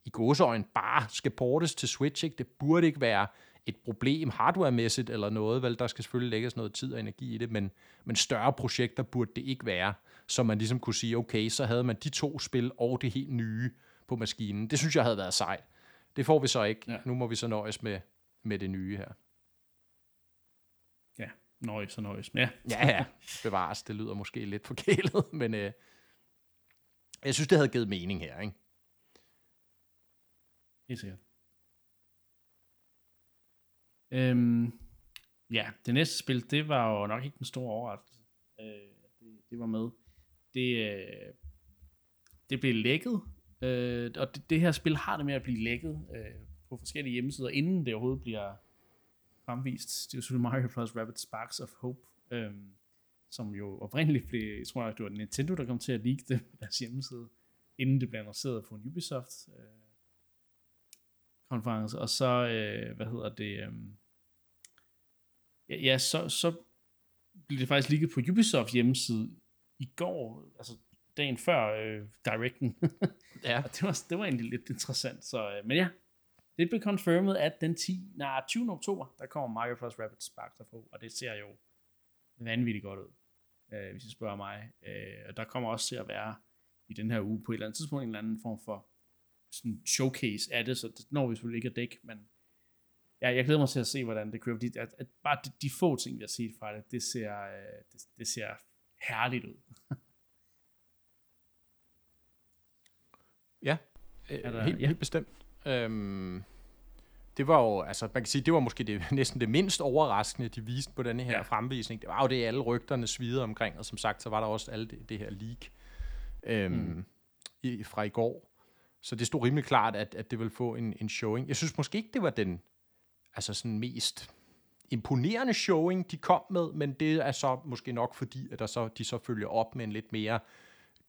i gåseøjen bare skal portes til Switch. Ikke? Det burde ikke være et problem hardware-mæssigt eller noget, vel, der skal selvfølgelig lægges noget tid og energi i det, men, men større projekter burde det ikke være, så man ligesom kunne sige, okay, så havde man de to spil og det helt nye på maskinen. Det synes jeg havde været sejt. Det får vi så ikke. Ja. Nu må vi så nøjes med, med det nye her. Ja, nøjes og nøjes. Ja. ja, ja. Bevares. Det lyder måske lidt forkælet, men øh, jeg synes, det havde givet mening her, ikke? Helt sikkert. Øhm, ja, det næste spil, det var jo nok ikke den store overraskelse. Øh, det, det var med. Det, øh, det blev lækket, øh, og det, det her spil har det med at blive lækket øh, på forskellige hjemmesider, inden det overhovedet bliver fremvist. Det er jo selvfølgelig Mario Plus Rapid Sparks of Hope, øh, som jo oprindeligt blev, jeg tror jeg, det var Nintendo, der kom til at leak det på deres hjemmeside, inden det blev annonceret på en Ubisoft øh, konference, og så, øh, hvad hedder det, øh, ja, ja, så, så blev det faktisk ligget på Ubisoft hjemmeside i går, altså dagen før øh, Directen. ja. og det var, det var egentlig lidt interessant. Så, øh, men ja, det blev confirmed, at den 10, nej, 20. oktober, der kommer Mario Plus Rapid Sparks og det ser jo vanvittigt godt ud, øh, hvis I spørger mig. Øh, og der kommer også til at være i den her uge på et eller andet tidspunkt en eller anden form for sådan showcase af det, så det når vi selvfølgelig ikke at dække, men ja, jeg glæder mig til at se, hvordan det kører, fordi at, at bare de, de få ting, vi har set fra det, det ser, øh, det, det ser herligt ud. ja, øh, helt, ja. helt bestemt. Øhm, det var jo, altså man kan sige, det var måske det, næsten det mindst overraskende, de viste på denne her ja. fremvisning. Det var jo det, alle rygterne svidede omkring, og som sagt, så var der også alle det, det her leak øhm, mm. i, fra i går. Så det stod rimelig klart, at, at det ville få en, en showing. Jeg synes måske ikke, det var den altså sådan mest imponerende showing, de kom med, men det er så måske nok fordi, at der så, de så følger op med en lidt mere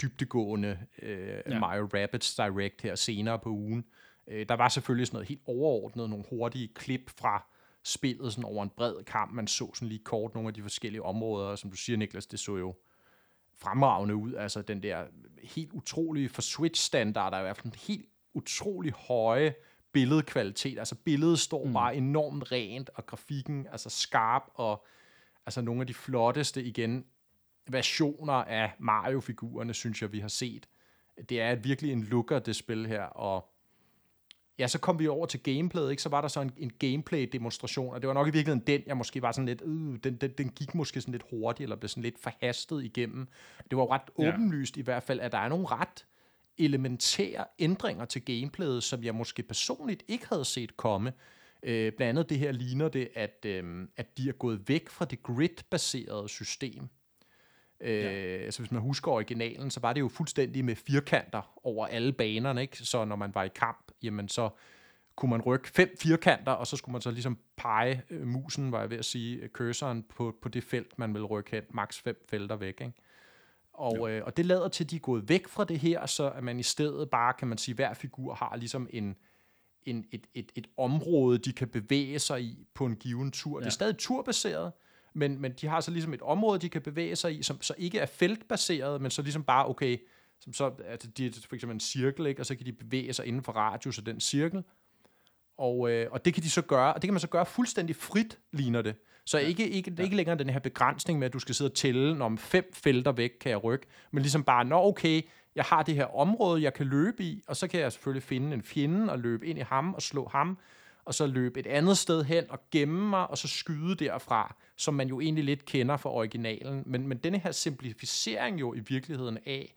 dybtegående øh, ja. Mario Rabbids Direct her senere på ugen. Øh, der var selvfølgelig sådan noget helt overordnet, nogle hurtige klip fra spillet sådan over en bred kamp. Man så sådan lige kort nogle af de forskellige områder, og som du siger, Niklas, det så jo fremragende ud. Altså den der helt utrolige, for Switch-standard er i hvert fald en helt utrolig høje billedkvalitet. Altså billedet står mm. bare enormt rent, og grafikken altså skarp, og altså nogle af de flotteste igen versioner af Mario-figurerne, synes jeg, vi har set. Det er virkelig en looker, det spil her, og ja, så kom vi over til gameplayet, ikke? så var der så en, en gameplay-demonstration, og det var nok i virkeligheden den, jeg måske var sådan lidt, øh, den, den, den gik måske sådan lidt hurtigt, eller blev sådan lidt forhastet igennem. Det var jo ret ja. åbenlyst i hvert fald, at der er nogle ret elementære ændringer til gameplayet, som jeg måske personligt ikke havde set komme. Øh, blandt andet det her ligner det, at, øh, at de er gået væk fra det grid-baserede system. Øh, ja. Altså hvis man husker originalen, så var det jo fuldstændig med firkanter over alle banerne, ikke? Så når man var i kamp, jamen så kunne man rykke fem firkanter, og så skulle man så ligesom pege øh, musen, var jeg ved at sige, øh, cursoren på, på det felt, man vil rykke hen, maks fem felter væk, ikke? Og, øh, og det lader til, at de er gået væk fra det her, så at man i stedet bare, kan man sige, hver figur har ligesom en, en, et, et, et område, de kan bevæge sig i på en given tur. Ja. Det er stadig turbaseret, men, men de har så ligesom et område, de kan bevæge sig i, som så ikke er feltbaseret, men så ligesom bare, okay, som så, altså de er for eksempel en cirkel, ikke? og så kan de bevæge sig inden for radius af den cirkel, og, øh, og det kan de så gøre, og det kan man så gøre fuldstændig frit, ligner det. Så ikke, ikke, det er ikke længere den her begrænsning med, at du skal sidde og tælle, om fem felter væk kan jeg rykke, men ligesom bare, nå okay, jeg har det her område, jeg kan løbe i, og så kan jeg selvfølgelig finde en fjende og løbe ind i ham og slå ham, og så løbe et andet sted hen og gemme mig, og så skyde derfra, som man jo egentlig lidt kender fra originalen. Men, men denne her simplificering jo i virkeligheden af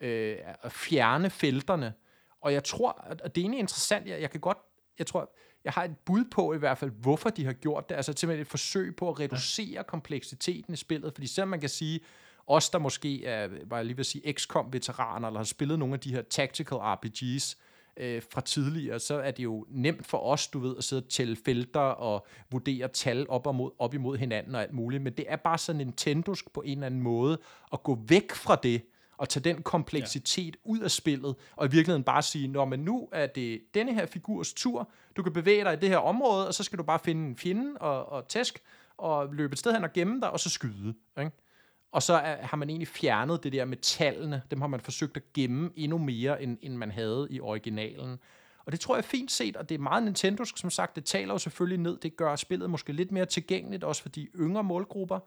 øh, at fjerne felterne, og jeg tror, at det er egentlig interessant, jeg, jeg kan godt, jeg tror, jeg har et bud på i hvert fald, hvorfor de har gjort det. Altså simpelthen et forsøg på at reducere ja. kompleksiteten i spillet. Fordi selvom man kan sige, os der måske er, var jeg lige vil sige, XCOM-veteraner, eller har spillet nogle af de her tactical RPGs øh, fra tidligere, så er det jo nemt for os, du ved, at sidde og tælle felter og vurdere tal op, og mod, op imod hinanden og alt muligt. Men det er bare så Nintendosk på en eller anden måde at gå væk fra det, og tage den kompleksitet ja. ud af spillet, og i virkeligheden bare sige, Nå, men nu er det denne her figurs tur, du kan bevæge dig i det her område, og så skal du bare finde en fjende og, og tæsk, og løbe et sted hen og gemme dig, og så skyde. Ikke? Og så er, har man egentlig fjernet det der med tallene. Dem har man forsøgt at gemme endnu mere, end, end man havde i originalen. Og det tror jeg er fint set, og det er meget Nintendo, som sagt, det taler jo selvfølgelig ned. Det gør spillet måske lidt mere tilgængeligt, også for de yngre målgrupper.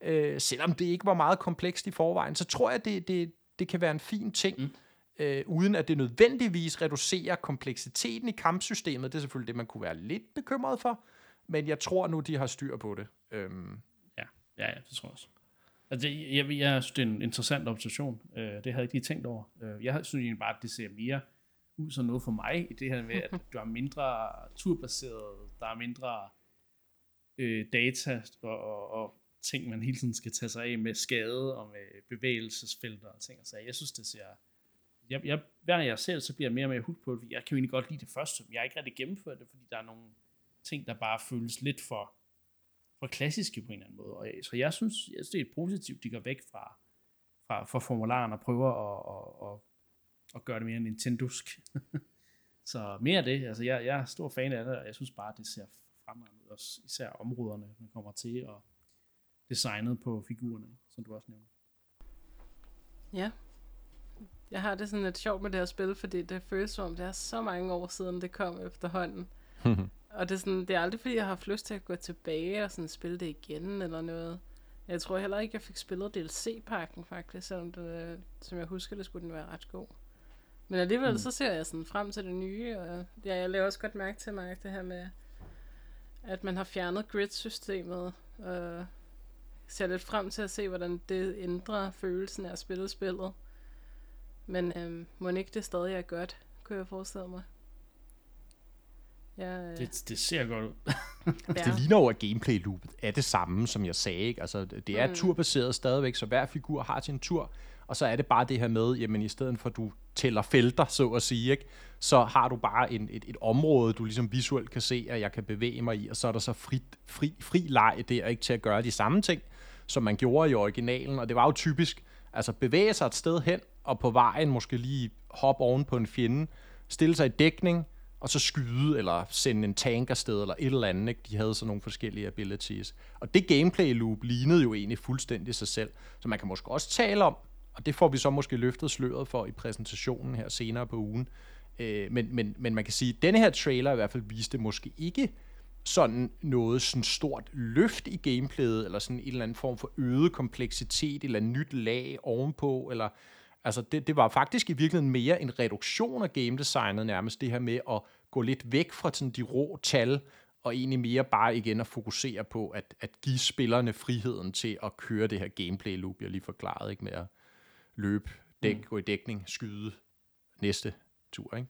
Øh, selvom det ikke var meget komplekst i forvejen, så tror jeg, det, det, det kan være en fin ting, mm. øh, uden at det nødvendigvis reducerer kompleksiteten i kampsystemet. Det er selvfølgelig det, man kunne være lidt bekymret for, men jeg tror nu, de har styr på det. Øhm. Ja, ja, ja, det tror jeg også. Altså, jeg, jeg, jeg synes, det er en interessant observation. Øh, det havde jeg ikke lige tænkt over. Øh, jeg synes egentlig bare, at det ser mere ud som noget for mig, i det her med, at du er mindre turbaseret, der er mindre øh, data og, og, og ting, man hele tiden skal tage sig af med skade og med bevægelsesfelter og ting og sager. Jeg synes, det ser... Jeg, jeg, hver jeg ser så bliver jeg mere og mere hugt på det. Jeg kan jo egentlig godt lide det første, men jeg har ikke rigtig gennemført det, fordi der er nogle ting, der bare føles lidt for, for klassiske på en eller anden måde. Og, så jeg synes, jeg synes, det er positivt, de går væk fra, fra, fra formularen og prøver at, at, at, at gøre det mere Nintendosk. så mere af det. Altså, jeg, jeg er stor fan af det, og jeg synes bare, det ser fremad ud. Også især områderne, man kommer til, og designet på figurerne, som du også nævnte. Ja. Jeg har det sådan lidt sjovt med det her spil, fordi det føles som, det er så mange år siden, det kom efterhånden. og det er, sådan, det er aldrig, fordi jeg har haft lyst til at gå tilbage og sådan spille det igen eller noget. Jeg tror heller ikke, jeg fik spillet DLC-pakken faktisk, selvom det, som jeg husker, det skulle den være ret god. Men alligevel mm. så ser jeg sådan frem til det nye, og ja, jeg laver også godt mærke til mig det her med, at man har fjernet grid-systemet, og ser lidt frem til at se, hvordan det ændrer følelsen af at spille spillet. Men øhm, må ikke det stadig er godt, kunne jeg forestille mig. Ja, øh. det, det ser godt ud. ja. Det ligner jo, at gameplay loopet er det samme, som jeg sagde. Ikke? Altså, det er mm. turbaseret stadigvæk, så hver figur har sin tur. Og så er det bare det her med, jamen i stedet for at du tæller felter, så at sige, ikke? så har du bare en, et, et område, du ligesom visuelt kan se, at jeg kan bevæge mig i, og så er der så fri, fri, fri leg der, ikke til at gøre de samme ting, som man gjorde i originalen, og det var jo typisk, altså bevæge sig et sted hen, og på vejen måske lige hoppe oven på en fjende, stille sig i dækning, og så skyde, eller sende en tank afsted, eller et eller andet. Ikke? De havde sådan nogle forskellige abilities. Og det gameplay loop lignede jo egentlig fuldstændig sig selv. Så man kan måske også tale om, og det får vi så måske løftet sløret for i præsentationen her senere på ugen. Øh, men, men, men man kan sige, at denne her trailer i hvert fald viste måske ikke sådan noget sådan stort løft i gameplayet, eller sådan en eller anden form for øget kompleksitet, eller nyt lag ovenpå, eller altså det, det var faktisk i virkeligheden mere en reduktion af game designet nærmest, det her med at gå lidt væk fra sådan de rå tal, og egentlig mere bare igen at fokusere på at, at give spillerne friheden til at køre det her gameplay loop, jeg lige forklarede, ikke med at løbe, dæk, mm. gå i dækning, skyde næste tur, ikke?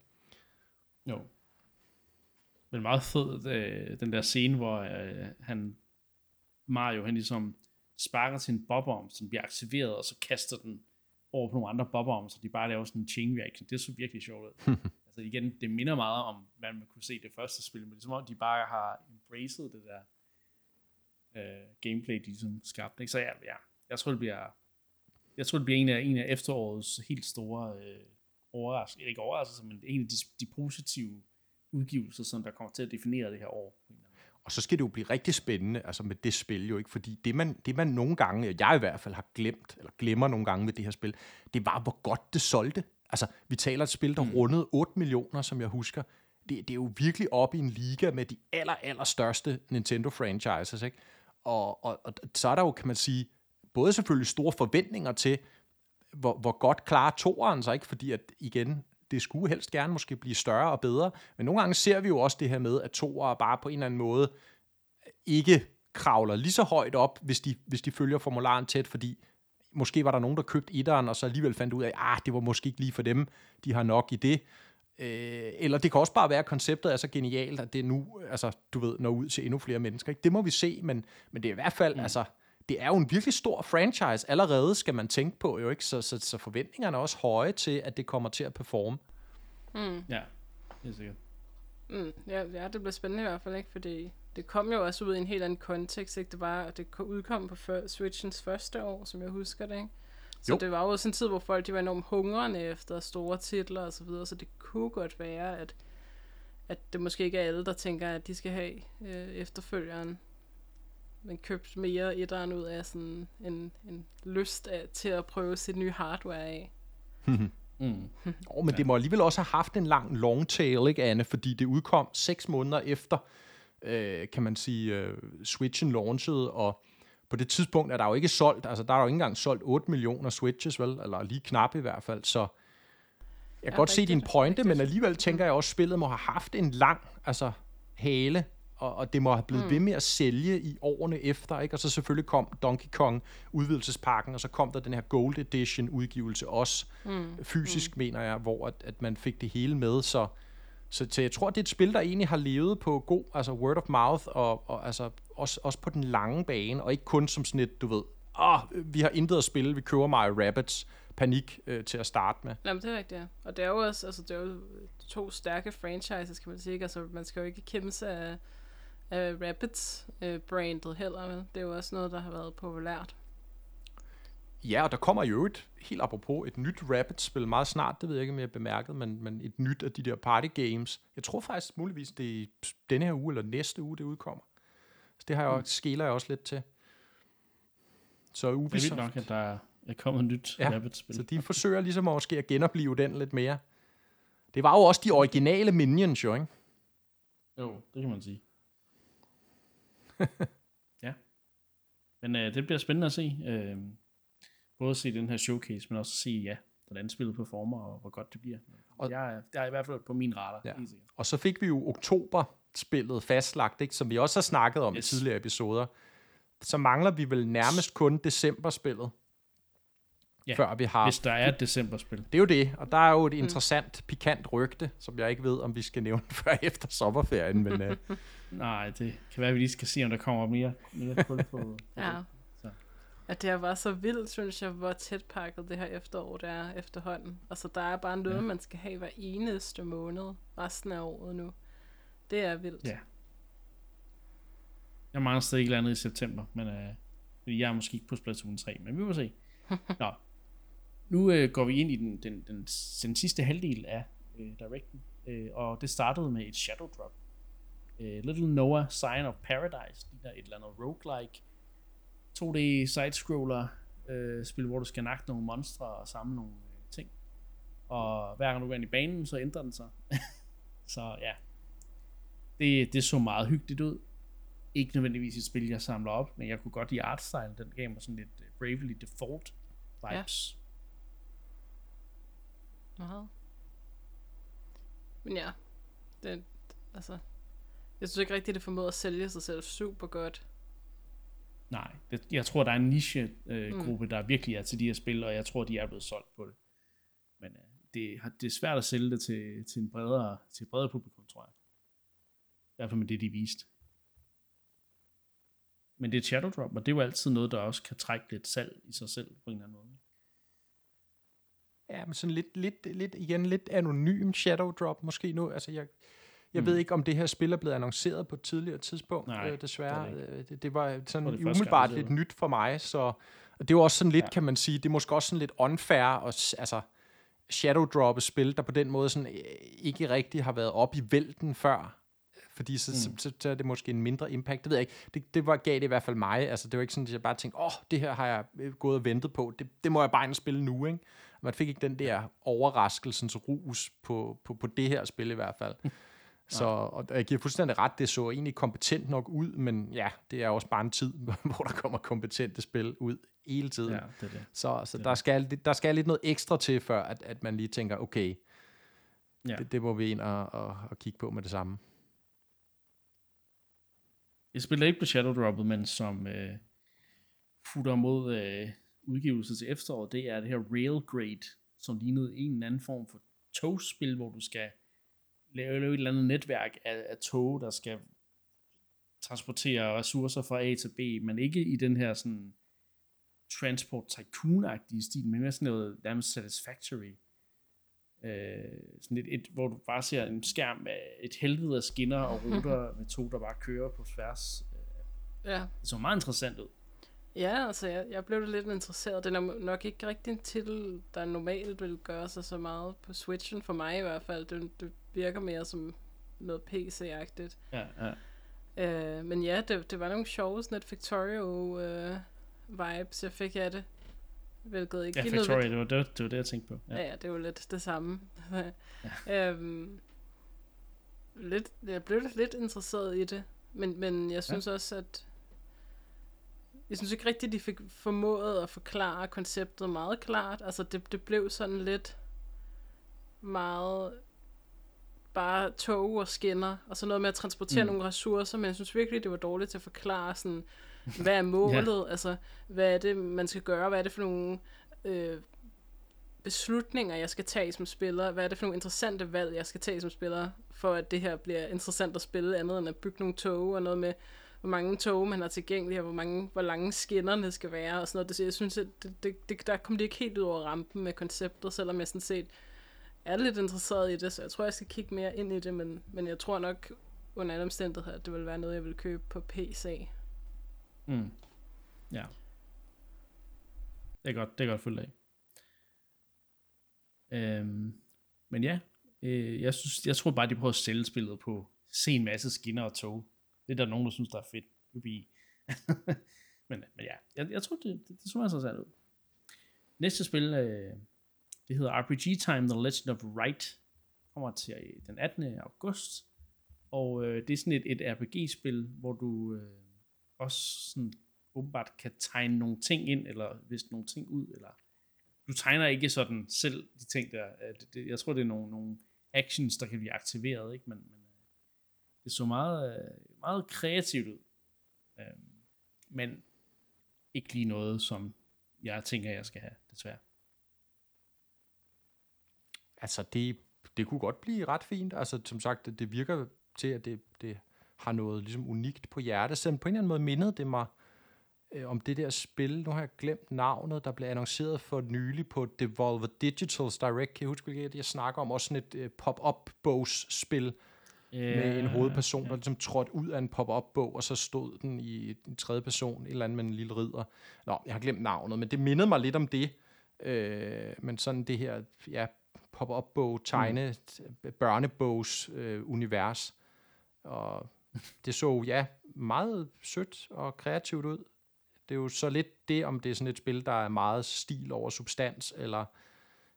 Jo. Men meget fed, øh, den der scene, hvor øh, han, Mario, han ligesom sparker sin bobberm, som bliver aktiveret, og så kaster den over på nogle andre bobberm, så de bare laver sådan en chain reaction. Det så virkelig sjovt ud. altså igen, det minder meget om, hvad man kunne se det første spil, men det er som om, de bare har embraced det der øh, gameplay, de ligesom skabte. Ikke? Så ja, ja, jeg tror, det bliver, jeg tror, det bliver en af, en af efterårets helt store øh, overraskelser, ikke overraskelser, men en af de, de positive udgivelser, som der kommer til at definere det her år. Og så skal det jo blive rigtig spændende, altså med det spil jo ikke, fordi det man, det man nogle gange, jeg i hvert fald har glemt, eller glemmer nogle gange med det her spil, det var, hvor godt det solgte. Altså, vi taler et spil, der mm. rundede 8 millioner, som jeg husker. Det, det er jo virkelig op i en liga med de aller, aller største Nintendo-franchises, ikke? Og, og, og så er der jo, kan man sige, både selvfølgelig store forventninger til, hvor, hvor godt klarer toeren sig, ikke? Fordi at, igen, det skulle helst gerne måske blive større og bedre, men nogle gange ser vi jo også det her med, at toer bare på en eller anden måde ikke kravler lige så højt op, hvis de, hvis de følger formularen tæt, fordi måske var der nogen, der købte etteren, og så alligevel fandt ud af, at ah, det var måske ikke lige for dem, de har nok i det. Øh, eller det kan også bare være, at konceptet er så genialt, at det nu, altså, du ved, når ud til endnu flere mennesker. Ikke? Det må vi se, men, men det er i hvert fald, mm. altså, det er jo en virkelig stor franchise allerede, skal man tænke på, jo ikke? Så, så, så forventningerne er også høje til, at det kommer til at performe. Mm. Ja, det er sikkert. Mm, ja, ja, det bliver spændende i hvert fald, ikke? Fordi det kom jo også ud i en helt anden kontekst, ikke? Det var, at det udkom på før, Switchens første år, som jeg husker det, ikke? Så jo. det var jo sådan en tid, hvor folk de var enormt hungrende efter store titler og så videre, så det kunne godt være, at, at det måske ikke er alle, der tænker, at de skal have øh, efterfølgeren. Man købte mere etteren ud af sådan en, en lyst af, til at prøve sit nye hardware af. Mm. Oh, men det må alligevel også have haft en lang long tail, ikke Anne? Fordi det udkom seks måneder efter, øh, kan man sige, øh, Switchen launchede, og på det tidspunkt er der jo ikke solgt, altså der er jo ikke engang solgt 8 millioner Switches, vel? Eller lige knap i hvert fald, så jeg kan Ja, godt se din pointe, men rigtigt. alligevel tænker jeg også, at spillet må have haft en lang altså, hale, og, og det må have blevet mm. ved med at sælge i årene efter, ikke? Og så selvfølgelig kom Donkey Kong udvidelsespakken, og så kom der den her Gold Edition udgivelse også, mm. fysisk mm. mener jeg, hvor at, at man fik det hele med, så, så, så jeg tror, det er et spil, der egentlig har levet på god, altså word of mouth, og, og altså også, også på den lange bane, og ikke kun som sådan et, du ved, åh, vi har intet at spille, vi køber Mario Rabbids panik øh, til at starte med. Jamen, det er rigtigt, ja. Og det er jo også, altså, det er jo to stærke franchises, kan man sige. ikke? Altså, man skal jo ikke kæmpe sig af, af Rabbids-brandet heller, vel? Det er jo også noget, der har været populært. Ja, og der kommer jo et, helt apropos, et nyt Rabbids-spil meget snart, det ved jeg ikke, om jeg har bemærket, men, men et nyt af de der party games. Jeg tror faktisk muligvis, det er i denne her uge, eller næste uge, det udkommer. Så det har jeg, mm. skæler jeg også lidt til. Så Det er Ubisoft, nok, at der er kommet et nyt Ja, ja, Rabbit-spil. så de forsøger ligesom måske at genopleve den lidt mere. Det var jo også de originale Minions, jo, ikke? Jo, det kan man sige. ja. Men øh, det bliver spændende at se. Øh, både at se den her showcase, men også at se, ja, hvordan spillet performer, og hvor godt det bliver. Og- jeg, er- det er i hvert fald på min radar. Ja. Og så fik vi jo oktober-spillet fastlagt, ikke? som vi også har snakket om. Yes. i tidligere episoder. Så mangler vi vel nærmest kun december-spillet, Ja, før vi har... Hvis der er et decemberspil. Det er jo det, og der er jo et interessant, pikant rygte, som jeg ikke ved, om vi skal nævne før efter sommerferien, men uh, Nej, det kan være, at vi lige skal se, om der kommer mere, mere kul på. Ja. det. Så. At det har været så vildt, synes jeg, hvor tæt pakket det her efterår det er efterhånden. Altså, der er bare noget, ja. Man skal have hver eneste måned resten af året nu. Det er vildt. Ja. Jeg mangler stadig eller andet i september, men øh, jeg er måske ikke på Splatoon 3, men vi må se. Nå. Nu øh, går vi ind i den, den, den, den sidste halvdel af øh, Directen, øh, og det startede med et Shadow Drop. Øh, Little Noah Sign of Paradise, det der et eller andet roguelike 2D sidescroller øh, spil, hvor du skal nakke nogle monstre og samle nogle øh, ting. Og hver gang du går ind i banen, så ændrer den sig. så ja, det, det så meget hyggeligt ud. Ikke nødvendigvis et spil, jeg samler op, men jeg kunne godt lide artstyle. Den gav mig sådan lidt øh, Bravely Default vibes. Meget. Men ja, det, altså, jeg synes ikke rigtigt, det formåede at sælge sig selv super godt. Nej, det, jeg tror, der er en niche-gruppe, øh, gruppe, der virkelig er til de her spil, og jeg tror, de er blevet solgt på det. Men øh, det, har- det er svært at sælge det til, til en bredere, til et bredere publikum, tror jeg. I hvert fald med det, de viste. Men det er et shadow drop, og det er jo altid noget, der også kan trække lidt salg i sig selv på en eller anden måde. Ja, men sådan lidt, lidt, lidt, igen, lidt anonym shadow drop måske nu. Altså, jeg, jeg mm. ved ikke, om det her spil er blevet annonceret på et tidligere tidspunkt, Nej, øh, desværre. det er Det, det, var sådan det umiddelbart lidt nyt for mig, så og det jo også sådan lidt, ja. Kan man sige, det er måske også sådan lidt unfair, og, altså, shadow drop et spil, der på den måde sådan, øh, ikke rigtig har været op i vælten før, fordi så, mm. så, så, så er det måske en mindre impact. Det ved jeg ikke. Det, det var gav det i hvert fald mig. Altså, det var ikke sådan, at jeg bare tænkte, åh, oh, det her har jeg øh, gået og ventet på. Det, det må jeg bare ind og spille nu, ikke? Man fik ikke den der overraskelsens rus på, på, på det her spil i hvert fald. Så og jeg giver fuldstændig ret, det så egentlig kompetent nok ud, men ja, det er også bare en tid, hvor der kommer kompetente spil ud hele tiden. Ja, det er det. Så, så der, skal, der skal lidt noget ekstra til, før at, at man lige tænker, okay, Ja. det, det må vi ind og, og, og kigge på med det samme. Jeg spiller ikke på Shadow Droppet, men som øh, futter mod øh, udgivelse til efteråret, det er det her Railgrade, som lignede en eller anden form for togspil, hvor du skal lave, lave et eller andet netværk af, af tog, der skal transportere ressourcer fra A til B, men ikke i den her sådan transport tycoon-agtige stil, men mere sådan noget nærmest satisfactory. Øh, sådan et, et, hvor du bare ser en skærm med et helvede af skinner og ruter med tog, der bare kører på tværs. Ja, Det så meget interessant ud. ja altså jeg, jeg blev lidt interesseret. Den er nok ikke rigtig en titel, der normalt vil gøre sig så meget på Switchen, for mig i hvert fald. Det, det virker mere som noget PC-agtigt. Ja, ja. Øh, men ja, det, det var nogle sjove sådan et Victorio øh, vibes, jeg fik af det. Hvilket ikke Ja, Victoria, nødvendigt- det var det, det, var det jeg tænkte på. Ja. ja, det er jo lidt det samme. ja. øhm, lidt, jeg blev lidt interesseret i det, men, men jeg synes ja. også, at jeg synes ikke rigtigt, de fik formået at forklare konceptet meget klart. Altså, det, det blev sådan lidt meget bare tog og skinner, og så noget med at transportere mm. nogle ressourcer, men jeg synes virkelig, det var dårligt til at forklare sådan, hvad er målet, ja. altså, hvad er det, man skal gøre, hvad er det for nogle øh, beslutninger, jeg skal tage som spiller, hvad er det for nogle interessante valg, jeg skal tage som spiller, for at det her bliver interessant at spille, andet end at bygge nogle tog, og noget med, hvor mange tog man har tilgængelige, og hvor, mange, hvor lange skinnerne skal være, og sådan noget. Det, jeg synes, at det, det, det, der kom det ikke helt ud over rampen med konceptet, selvom jeg sådan set er lidt interesseret i det, så jeg tror, jeg skal kigge mere ind i det, men, men jeg tror nok under alle omstændigheder, at det vil være noget, jeg vil købe på PC. Mm. Ja. Det er godt, det er godt fuldt af. Øhm, men ja, øh, jeg, synes, jeg tror bare, de prøver at sælge spillet på se en masse skinner og tog. Det er der nogen, der synes, der er fedt. Jubi. men, men ja, jeg, jeg tror, det, det, det så interessant ud. Næste spil, øh, det hedder RPG Time The Legend of Right. Kommer til øh, den 18. august. Og øh, det er sådan et, et RPG-spil, hvor du øh, også sådan åbenbart kan tegne nogle ting ind, eller hvis nogle ting ud, eller du tegner ikke sådan selv de ting der. Øh, det, det, jeg tror, det er nogle, nogle actions, der kan blive aktiveret, ikke? Men, men øh, det så meget, øh, meget kreativt ud. Øh, men ikke lige noget, som jeg tænker, jeg skal have, desværre. Altså, det, det kunne godt blive ret fint. Altså, som sagt, det, det virker til, at det, det har noget ligesom unikt på hjertet. Selvom på en eller anden måde mindede det mig øh, om det der spil. Nu har jeg glemt navnet, der blev annonceret for nylig på Devolver Digitals Direct. Kan jeg huske, hvilket jeg snakker om? Også sådan et øh, pop-up bogs-spil med en hovedperson, der ligesom trådte ud af en pop-up bog, og så stod den i en tredje person, et eller andet med en lille ridder. Nå, jeg har glemt navnet, men det mindede mig lidt om det. Øh, men sådan det her, ja, pop-up bog, tegne, mm. børnebogs øh, univers. Og det så, ja, meget sødt og kreativt ud. Det er jo så lidt det, om det er sådan et spil, der er meget stil over substans, eller,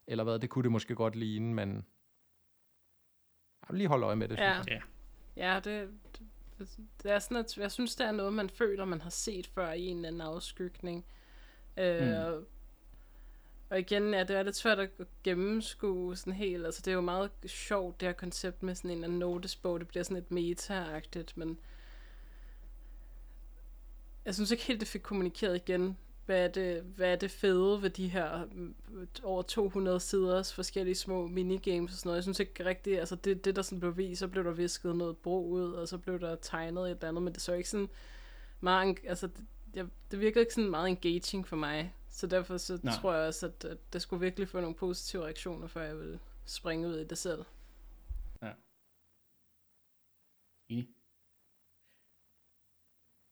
eller hvad, det kunne det måske godt ligne, men jeg vil lige holde øje med det. Ja, synes jeg. ja det, det, det er sådan, at jeg synes, det er noget, man føler, man har set før i en eller anden afskygning. Øh, mm. Og igen, ja, det er lidt svært at gennemskue sådan helt. Altså, det er jo meget sjovt, det her koncept med sådan en eller anden notesbog. Det bliver sådan et meta-agtigt, men jeg synes ikke helt, det fik kommunikeret igen, hvad er det, hvad er det fede ved de her mm, over 200 siders forskellige små minigames og sådan noget. Jeg synes ikke rigtigt, altså det, det der sådan blev vist, så blev der visket noget bro ud, og så blev der tegnet et eller andet, men det så ikke sådan meget, altså det, jeg, det virker ikke sådan meget engaging for mig. Så derfor så Nej. tror jeg også, at, at det skulle virkelig få nogle positive reaktioner, før jeg vil springe ud i det selv.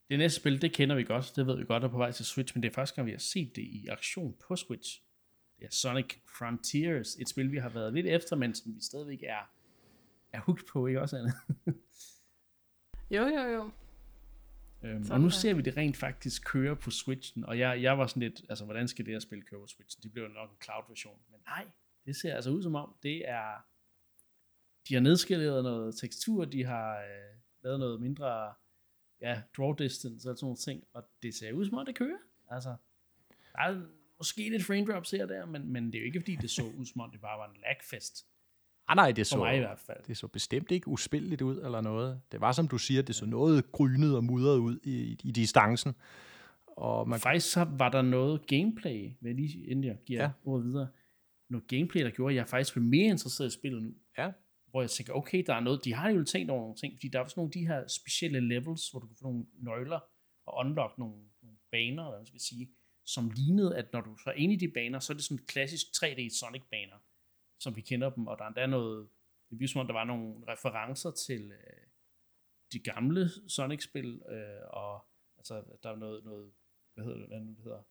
Det næste spil, det kender vi godt. Det ved vi godt er på vej til Switch, men det er første gang, vi har set det i aktion på Switch. Det er Sonic Frontiers, et spil, vi har været lidt efter, men som vi stadigvæk er, er hooked på, ikke også, Anne? Jo, jo, jo. Øhm, og nu der. ser vi det rent faktisk køre på Switchen, og jeg, jeg var sådan lidt, altså hvordan skal det her spil køre på Switchen? Det bliver jo nok en cloud-version, men nej, det ser altså ud som om, det er, de har nedskaleret noget tekstur, de har øh, lavet noget mindre, ja, draw distance og sådan nogle ting, og det ser ud som om, det kører. Altså, der er måske lidt frame drops her og der, men, men det er jo ikke fordi, det så ud som om, det bare var en lagfest. Ah, nej, det For så, mig i hvert fald. det så bestemt ikke uspilligt ud eller noget. Det var, som du siger, det så noget grynet og mudret ud i, i distancen. Og man, faktisk så var der noget gameplay, jeg lige, inden jeg giver ja. ordet videre, noget gameplay, der gjorde, at jeg faktisk blev mere interesseret i spillet nu. ja, hvor jeg tænker, okay, der er noget, de har jo tænkt over nogle ting, fordi der er sådan nogle af de her specielle levels, hvor du kan få nogle nøgler og unlock nogle, nogle baner, eller hvad man skal sige, som lignede, at når du så er inde i de baner, så er det sådan klassisk 3D Sonic-baner, som vi kender dem, og der er endda noget, det viser som om, der var nogle referencer til øh, de gamle Sonic-spil, øh, og altså, der er noget, noget hvad hedder det, hvad nu det hedder,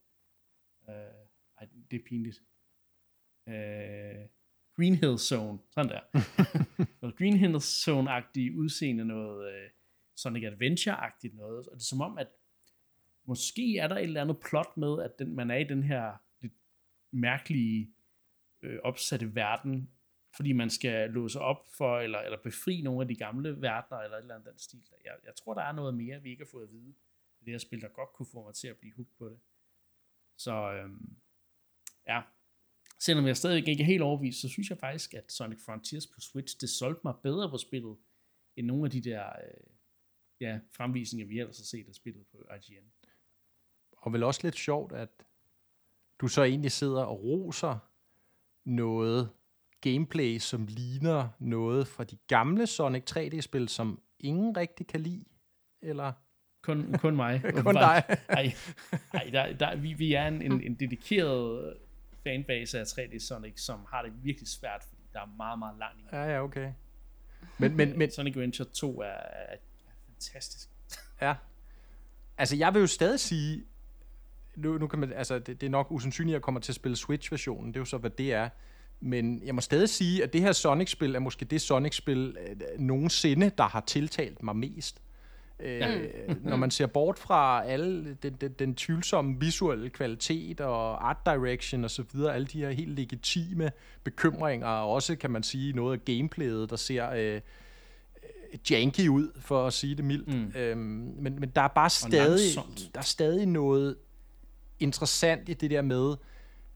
øh, ej, det er pinligt, øh, Green Hill Zone, sådan der. noget Green Hill Zone-agtige udseende, noget øh, Sonic Adventure-agtigt noget, og det er som om, at måske er der et eller andet plot med, at den, man er i den her lidt mærkelige øh, opsatte verden, fordi man skal låse op for, eller, eller befri nogle af de gamle verdener, eller et eller andet den stil. Jeg, jeg tror, der er noget mere, vi ikke har fået at vide det her spil, der godt kunne få mig til at blive hooked på det. Så øhm, ja, selvom jeg stadig ikke er helt overbevist, så synes jeg faktisk, at Sonic Frontiers på Switch, det solgte mig bedre på spillet, end nogle af de der øh, ja, fremvisninger, vi ellers har set af spillet på IGN. Og vel også lidt sjovt, at du så egentlig sidder og roser noget gameplay, som ligner noget fra de gamle Sonic 3D-spil, som ingen rigtig kan lide, eller? Kun, kun mig. kun dig. Ej, ej der, der, vi, vi er en, en, en dedikeret fanbase af 3D Sonic, som har det virkelig svært, fordi der er meget, meget langt i. Ja, ja, okay. Men, men, men, Sonic Adventure 2 er, er, er fantastisk. Ja. Altså, jeg vil jo stadig sige, nu, nu kan man, altså, det, det er nok usandsynligt, at jeg kommer til at spille Switch-versionen, det er jo så, hvad det er. Men jeg må stadig sige, at det her Sonic-spil er måske det Sonic-spil øh, nogensinde, der har tiltalt mig mest. Øh, når man ser bort fra alle den, den, den tvivlsomme visuelle kvalitet og art direction og så videre, alle de her helt legitime bekymringer, og også kan man sige noget af gameplayet, der ser øh, janky ud, for at sige det mildt. Mm. Øhm, men, men der er bare stadig, der er stadig noget interessant i det der med,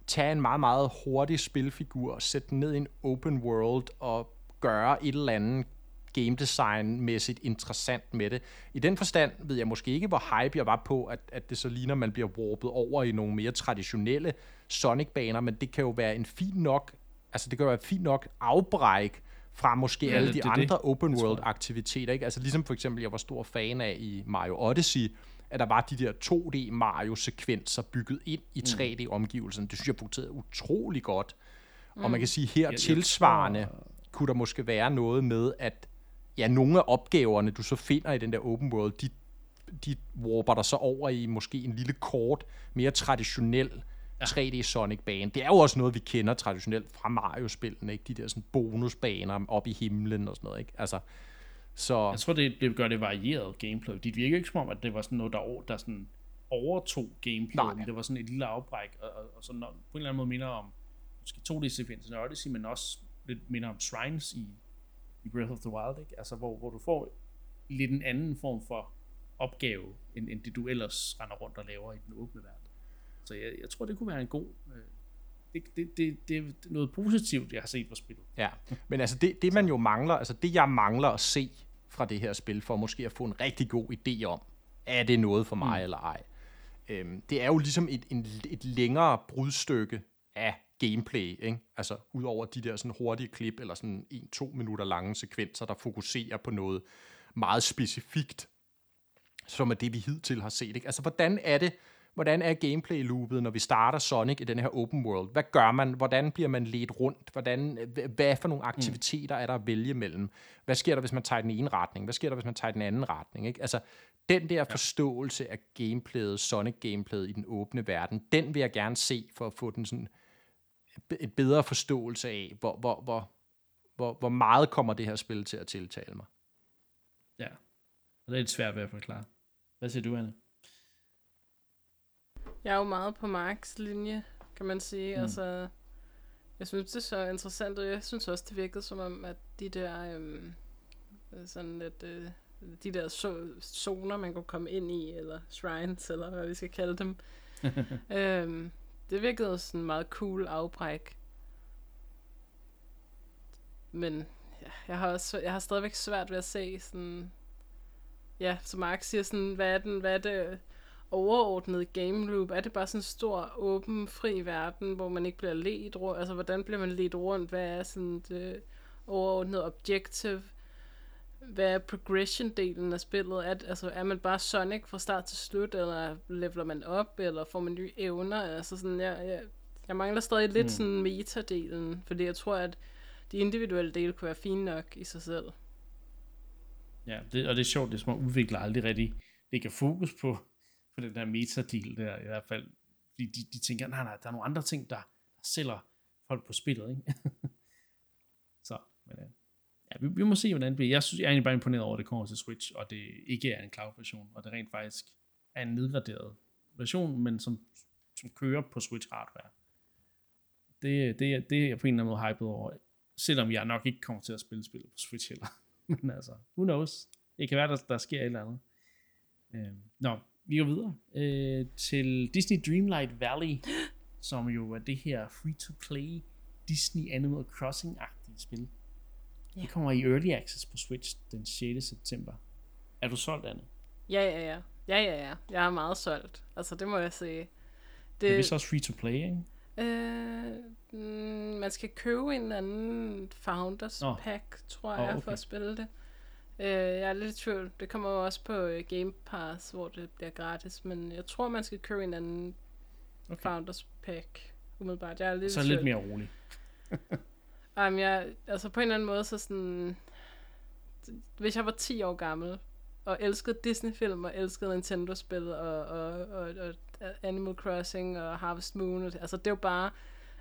tage en meget, meget hurtig spilfigur, sætte den ned i en open world og gøre et eller andet game design-mæssigt interessant med det. I den forstand ved jeg måske ikke, hvor hype jeg var på, at, at det så ligner, man bliver warpet over i nogle mere traditionelle Sonic-baner, men det kan jo være en fin nok, altså det kan jo være fint nok afbræk fra måske ja, alle de det, andre det. open world aktiviteter, ikke? Altså ligesom for eksempel, jeg var stor fan af i Mario Odyssey, at der var de der 2D Mario-sekvenser bygget ind i 3D-omgivelsen. Det synes jeg fungerede utrolig godt. Mm. Og man kan sige, her ja, tilsvarende tror... kunne der måske være noget med, at ja, nogle af opgaverne, du så finder i den der open world, de, de warper der så over i måske en lille kort, mere traditionel ja. 3D Sonic-bane. Det er jo også noget, vi kender traditionelt fra Mario-spillene, ikke? De der sådan bonusbaner op i himlen og sådan noget, ikke? Altså, så... Jeg tror, det, det gør det varieret gameplay. Det virker ikke som om, at det var sådan noget, der, der sådan overtog gameplay. Nej. Det var sådan et lille afbræk, og, og, og sådan på en eller anden måde minder om måske 2D-sekvensen af Odyssey, men også lidt minder om Shrines i, i Breath of the Wild, ikke? Altså, hvor, hvor du får lidt en anden form for opgave, end, end det du ellers render rundt og laver i den åbne verden. Så jeg, jeg tror, det kunne være en god... Øh, det, det, det, det er noget positivt, jeg har set på spillet. Ja, men altså det, det man jo mangler, altså det jeg mangler at se fra det her spil, for måske at få en rigtig god idé om, er det noget for mig mm. eller ej. Øhm, det er jo ligesom et, en, et længere brudstykke af gameplay, ikke? Altså ud over de der sådan hurtige klip, eller sådan en-to minutter lange sekvenser, der fokuserer på noget meget specifikt, som er det, vi hidtil har set. Ikke? Altså hvordan er det, hvordan er gameplay-loopet, når vi starter Sonic i den her open world? Hvad gør man? Hvordan bliver man ledt rundt? Hvordan, hvad for nogle aktiviteter er der at vælge mellem? Hvad sker der, hvis man tager den ene retning? Hvad sker der, hvis man tager den anden retning? Ikke? Altså, den der forståelse af gameplayet, Sonic-gameplayet i den åbne verden, den vil jeg gerne se for at få den sådan et bedre forståelse af, hvor, hvor, hvor, hvor, hvor meget kommer det her spil til at tiltale mig. Ja, og det er lidt svært ved at forklare. Hvad siger du, Anne? Jeg er jo meget på Marks linje, kan man sige. Mm. Altså, jeg synes, det er så interessant, og jeg synes også, det virkede som om, at de der, øhm, sådan lidt, øh, de der so- zoner, man kunne komme ind i, eller shrines, eller hvad vi skal kalde dem, øhm, det virkede sådan meget cool afbræk. Men ja, jeg har også, jeg har stadigvæk svært ved at se sådan, ja, som Mark siger, sådan, hvad er, den, hvad er det overordnede game loop? Er det bare sådan en stor, åben, fri verden, hvor man ikke bliver ledt rundt? Altså, hvordan bliver man ledt rundt? Hvad er sådan det overordnede objective? Hvad er progression-delen af spillet? Er, altså, er man bare Sonic fra start til slut, eller leveler man op, eller får man nye evner? Altså, sådan, jeg, jeg, jeg mangler stadig lidt mm. sådan meta-delen, fordi jeg tror, at de individuelle dele kunne være fine nok i sig selv. Ja, det, og det er sjovt, det er som at udvikle aldrig rigtig kan fokus på, på den der meta-deal der i hvert fald. Fordi de, de tænker, nej, nej, der er nogle andre ting, der, der sælger folk på spillet, ikke? så, men, øh, ja, vi, vi må se, hvordan det bliver. Jeg synes, jeg er egentlig bare imponeret over, at det kommer til Switch, og det ikke er en cloud-version, og det rent faktisk er en nedgraderet version, men som, som kører på Switch hardware. Det, det, det er jeg på en eller anden måde hyped over, selvom jeg nok ikke kommer til at spille spillet på Switch heller. men altså, who knows? Det kan være, der, der sker et eller andet. Øh, nå, vi går videre øh, til Disney Dreamlight Valley, som jo er det her free-to-play Disney Animal Crossing-agtige spil. Ja. Det kommer i Early Access på Switch den 6. september. Er du solgt, Anne? Ja, ja, ja. Ja, ja, ja. Jeg er meget solgt. Altså, det må jeg sige. Det Det, er vist også free-to-play, ikke? øh, mm, man skal købe en eller anden Founders Nå. Pack, tror Åh, jeg, for okay. at spille det. Øh, jeg er lidt i tvivl. Det kommer jo også på øh, Game Pass, hvor det bliver gratis. Men jeg tror, man skal købe en anden Okay. Founders Pack. Umiddelbart. Jeg er lidt Så lidt mere rolig. Jamen, jeg, altså på en eller anden måde, så sådan... Hvis jeg var 10 år gammel, og elskede Disney-film, og elskede Nintendo-spil, og, og, og, og Animal Crossing, og Harvest Moon, og, altså det er jo bare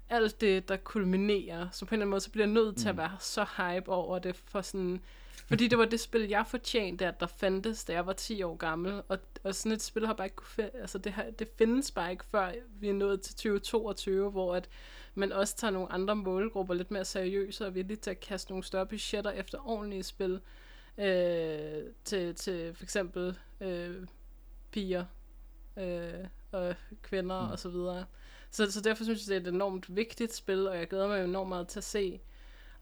alt det, der kulminerer. Så på en eller anden måde, så bliver jeg nødt til at være så hype over det, for sådan... Fordi det var det spil, jeg fortjente, at der fandtes, da jeg var 10 år gammel. Og, og sådan et spil har bare ikke kunne altså det, har, det findes bare ikke, før vi er nået til 2022, hvor at man også tager nogle andre målgrupper lidt mere seriøse, og villige til at kaste nogle større budgetter efter ordentlige spil. Øh, til, til for eksempel øh, piger øh, og kvinder mm. og så videre. Så, så derfor synes jeg, det er et enormt vigtigt spil, og jeg glæder mig enormt meget til at se,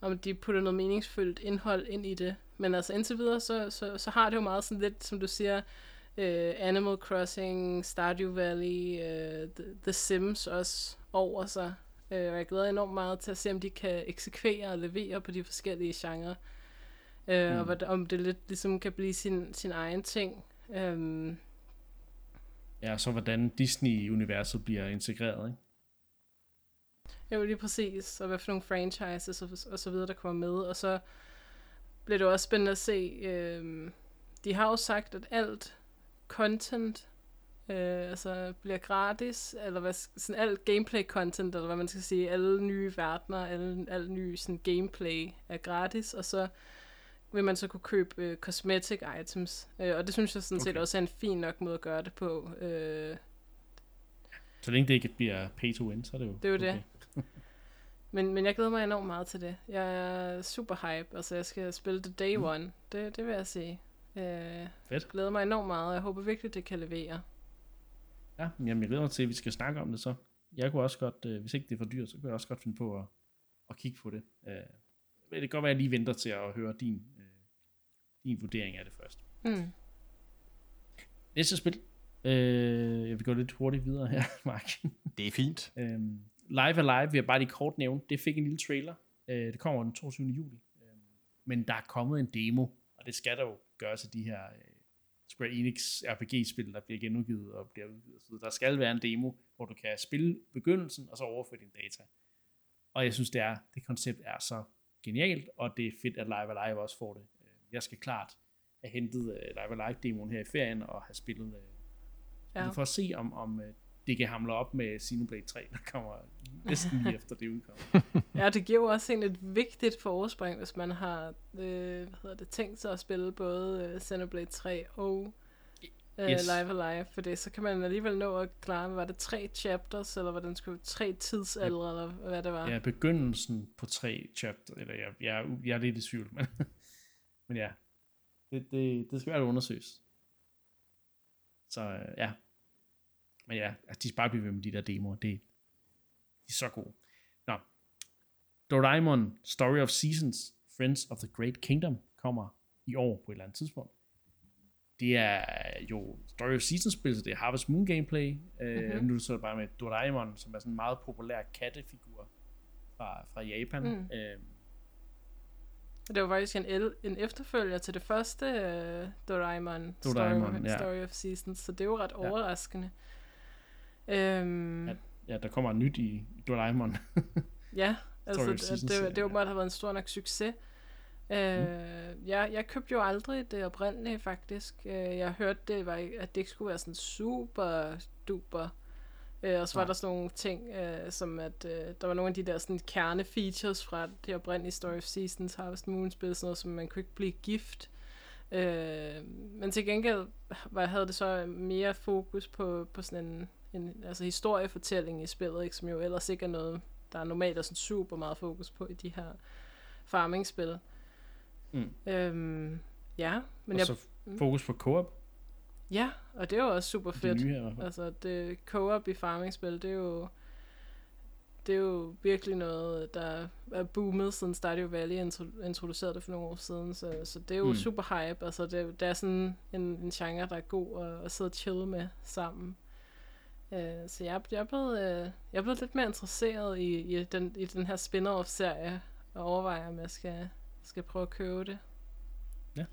om de putter noget meningsfyldt indhold ind i det. Men altså indtil videre, så, så, så har det jo meget sådan lidt, som du siger, øh, Animal Crossing, Stardew Valley, øh, The, The Sims også over sig. Øh, og jeg glæder enormt meget til at se, om de kan eksekvere og levere på de forskellige genrer. Øh, mm. Og hvad, om det lidt ligesom kan blive sin, sin egen ting. Øhm, Ja, så hvordan Disney-universet bliver integreret, ikke? Jo, lige præcis. Og hvad for nogle franchises og, og så videre, der kommer med. Og så bliver det også spændende at se. Øh, de har jo sagt, at alt content øh, altså bliver gratis, eller hvad, sådan alt gameplay content, eller hvad man skal sige, alle nye verdener, alle, alle nye sådan, gameplay er gratis, og så vil man så kunne købe øh, cosmetic items. Øh, og det synes jeg sådan set Okay. også er en fin nok måde at gøre det på. Øh, Så længe det ikke bliver pay to win, så er det jo Det er jo okay. det. Men, men jeg glæder mig enormt meget til det. Jeg er super hype. Altså, jeg skal spille det day Mm. one. Det, det vil jeg sige. Øh, Fedt. glæder mig enormt meget, og jeg håber virkelig, det kan levere. Ja, men jamen, jeg glæder mig til, at vi skal snakke om det så. Jeg kunne også godt, øh, hvis ikke det er for dyrt, så kunne jeg også godt finde på at, at kigge på det. Øh, det kan godt være, at jeg lige venter til at høre din, øh, din vurdering af det først. Mm. Næste spil. Øh, jeg vil gå lidt hurtigt videre her, Mark. Det er fint. Øhm, Live Alive, vi har bare lige kort nævnt, det fik en lille trailer. Øh, det kommer den 22. juli. Øhm, men der er kommet en demo, og det skal der jo gøres af de her øh, Square Enix RPG-spil, der bliver genudgivet og bliver udgivet. Så der skal være en demo, hvor du kan spille begyndelsen, og så overføre dine data. Og jeg synes, det, er, det koncept er så genialt, og det er fedt, at Live Alive også får det. Øh, Jeg skal klart have hentet øh, Live Alive-demoen her i ferien, og have spillet øh, Ja. for at se, om, om det kan hamle op med Xenoblade 3, der kommer næsten lige efter det udkommer. ja, det giver jo også en et vigtigt forspring, hvis man har øh, hvad hedder det, tænkt sig at spille både øh, Xenoblade 3 og øh, Yes. Live Alive, for det, så kan man alligevel nå at klare, var det tre chapters, eller hvordan skulle tre tidsaldre, eller hvad det var. Ja, begyndelsen på tre chapter, eller jeg, jeg, er jeg er lidt i tvivl, men, men ja, det, det, det skal være undersøges. Så øh, ja, men ja, altså, de skal bare blive ved med de der demoer, det, de er så gode. Nå, Doraemon Story of Seasons, Friends of the Great Kingdom, kommer i år på et eller andet tidspunkt. Det er jo Story of Seasons spil, så det er Harvest Moon gameplay. Mm-hmm. Nu er det så bare med Doraemon, som er sådan en meget populær kattefigur fra, fra Japan. Mm. Og Det var faktisk en, el- en efterfølger til det første uh, Doraemon, Doraemon, Story, ja. Story of Seasons, så det er jo ret Ja. overraskende. Øhm, Ja. ja. ja, der kommer nyt i, Doraemon. ja, altså Story of det, det, ja. åbenbart har været en stor nok succes. Øh, jeg, jeg købte jo aldrig det oprindelige faktisk. Øh, jeg hørte, det var, at det ikke skulle være sådan super duper Øh, og så var der sådan nogle ting, øh, som at øh, der var nogle af de der sådan kerne-features fra det oprindelige Story of Seasons, Harvest Moon spil, sådan noget, som man kunne ikke blive gift. Øh, men til gengæld var, havde det så mere fokus på, på sådan en, en altså historiefortælling i spillet, ikke, som jo ellers ikke er noget, der er normalt er sådan super meget fokus på i de her farming-spil. Mm. Øhm, ja, men og jeg, så fokus på co-op. ja, og det er jo også super Det fedt. nye her i hvert fald. Altså, det co-op i farming-spil, det er jo det er jo virkelig noget, der er boomet, siden Stardew Valley intro- introducerede det for nogle år siden, så, så det er jo Mm. mm. super hype. Altså, det, det er sådan en, en genre, der er god at, at sidde og chille med sammen. Øh, så jeg, jeg, blev, øh, jeg blev lidt mere interesseret i, i, den, i den her spin-off-serie, og overvejer, om jeg skal, skal prøve at købe det. Ja.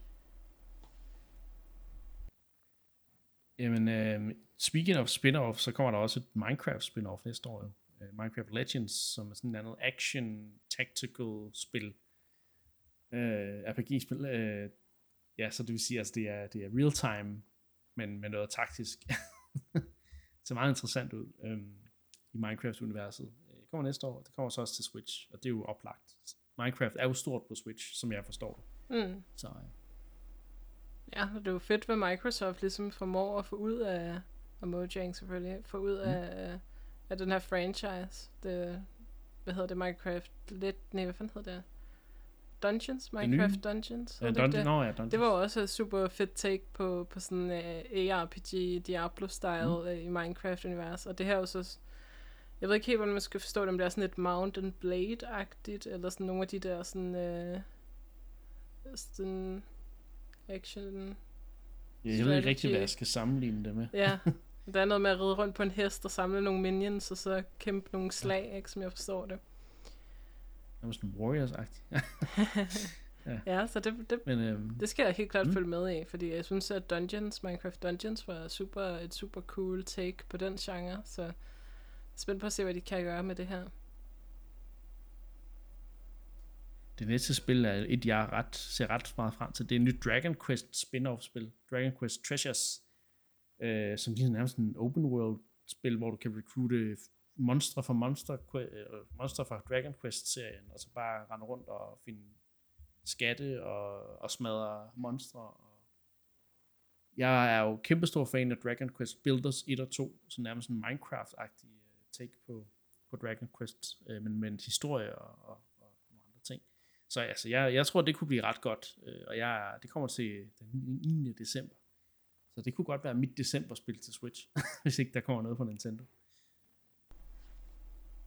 Jamen, øh, speaking of spin-off, så kommer der også et Minecraft spin-off næste år. Øh, Minecraft Legends, som er sådan et andet action, tactical spil. Øh, RPG-spil. Øh, ja, så det vil sige, at altså, det er, det er real time, men med noget taktisk. det ser meget interessant ud øh, i Minecraft-universet. Øh, Det kommer næste år, det kommer så også til Switch, og det er jo oplagt. Minecraft er jo stort på Switch, som jeg forstår det. Mm. Så øh, Ja, og det er jo fedt, hvad Microsoft ligesom formår at få ud af, og Mojang selvfølgelig, få ud Mm. af, af den her franchise. Det, hvad hedder det, Minecraft lidt, nej, hvad fanden hedder det? Dungeons? nye? Minecraft Dungeons? ja, Hedder det nå ja, Dungeon. Det var også et super fedt take på, på sådan uh, ARPG, Diablo-style mm. uh, i Minecraft-univers. Og det her er jo så... Jeg ved ikke helt, hvordan man skal forstå det, om det er sådan lidt Mountain Blade-agtigt, eller sådan nogle af de der sådan... Uh, sådan action... Ja, jeg ved ikke rigtig, strategy. hvad jeg skal sammenligne det med. Ja, der er noget med at ride rundt på en hest og samle nogle minions, og så kæmpe nogle slag, ikke, som jeg forstår det. Det var sådan Warriors-agtigt. Ja, så det, det, Men øhm, Det skal jeg helt klart Mm. følge med i, fordi jeg synes, at Dungeons, Minecraft Dungeons var super, et super cool take på den genre, så jeg er spændt på at se, hvad de kan gøre med det her. det næste spil er et, jeg ret, ser ret meget frem til. Det er et nyt Dragon Quest spin-off spil. Dragon Quest Treasures. Øh, som giver nærmest en open world spil, hvor du kan recruite monstre fra Monster, Que- øh, fra Dragon Quest-serien, og så bare rende rundt og finde skatte og, og smadre monstre. Og jeg er jo kæmpestor fan af Dragon Quest Builders 1 og 2, så nærmest en Minecraft-agtig øh, take på, på Dragon Quest, øh, men med en historie og, og, og nogle andre ting. Så altså, jeg, jeg tror, det kunne blive ret godt, øh, og jeg, det kommer til den 9. december. Så det kunne godt være mit decemberspil til Switch, hvis ikke der kommer noget fra Nintendo.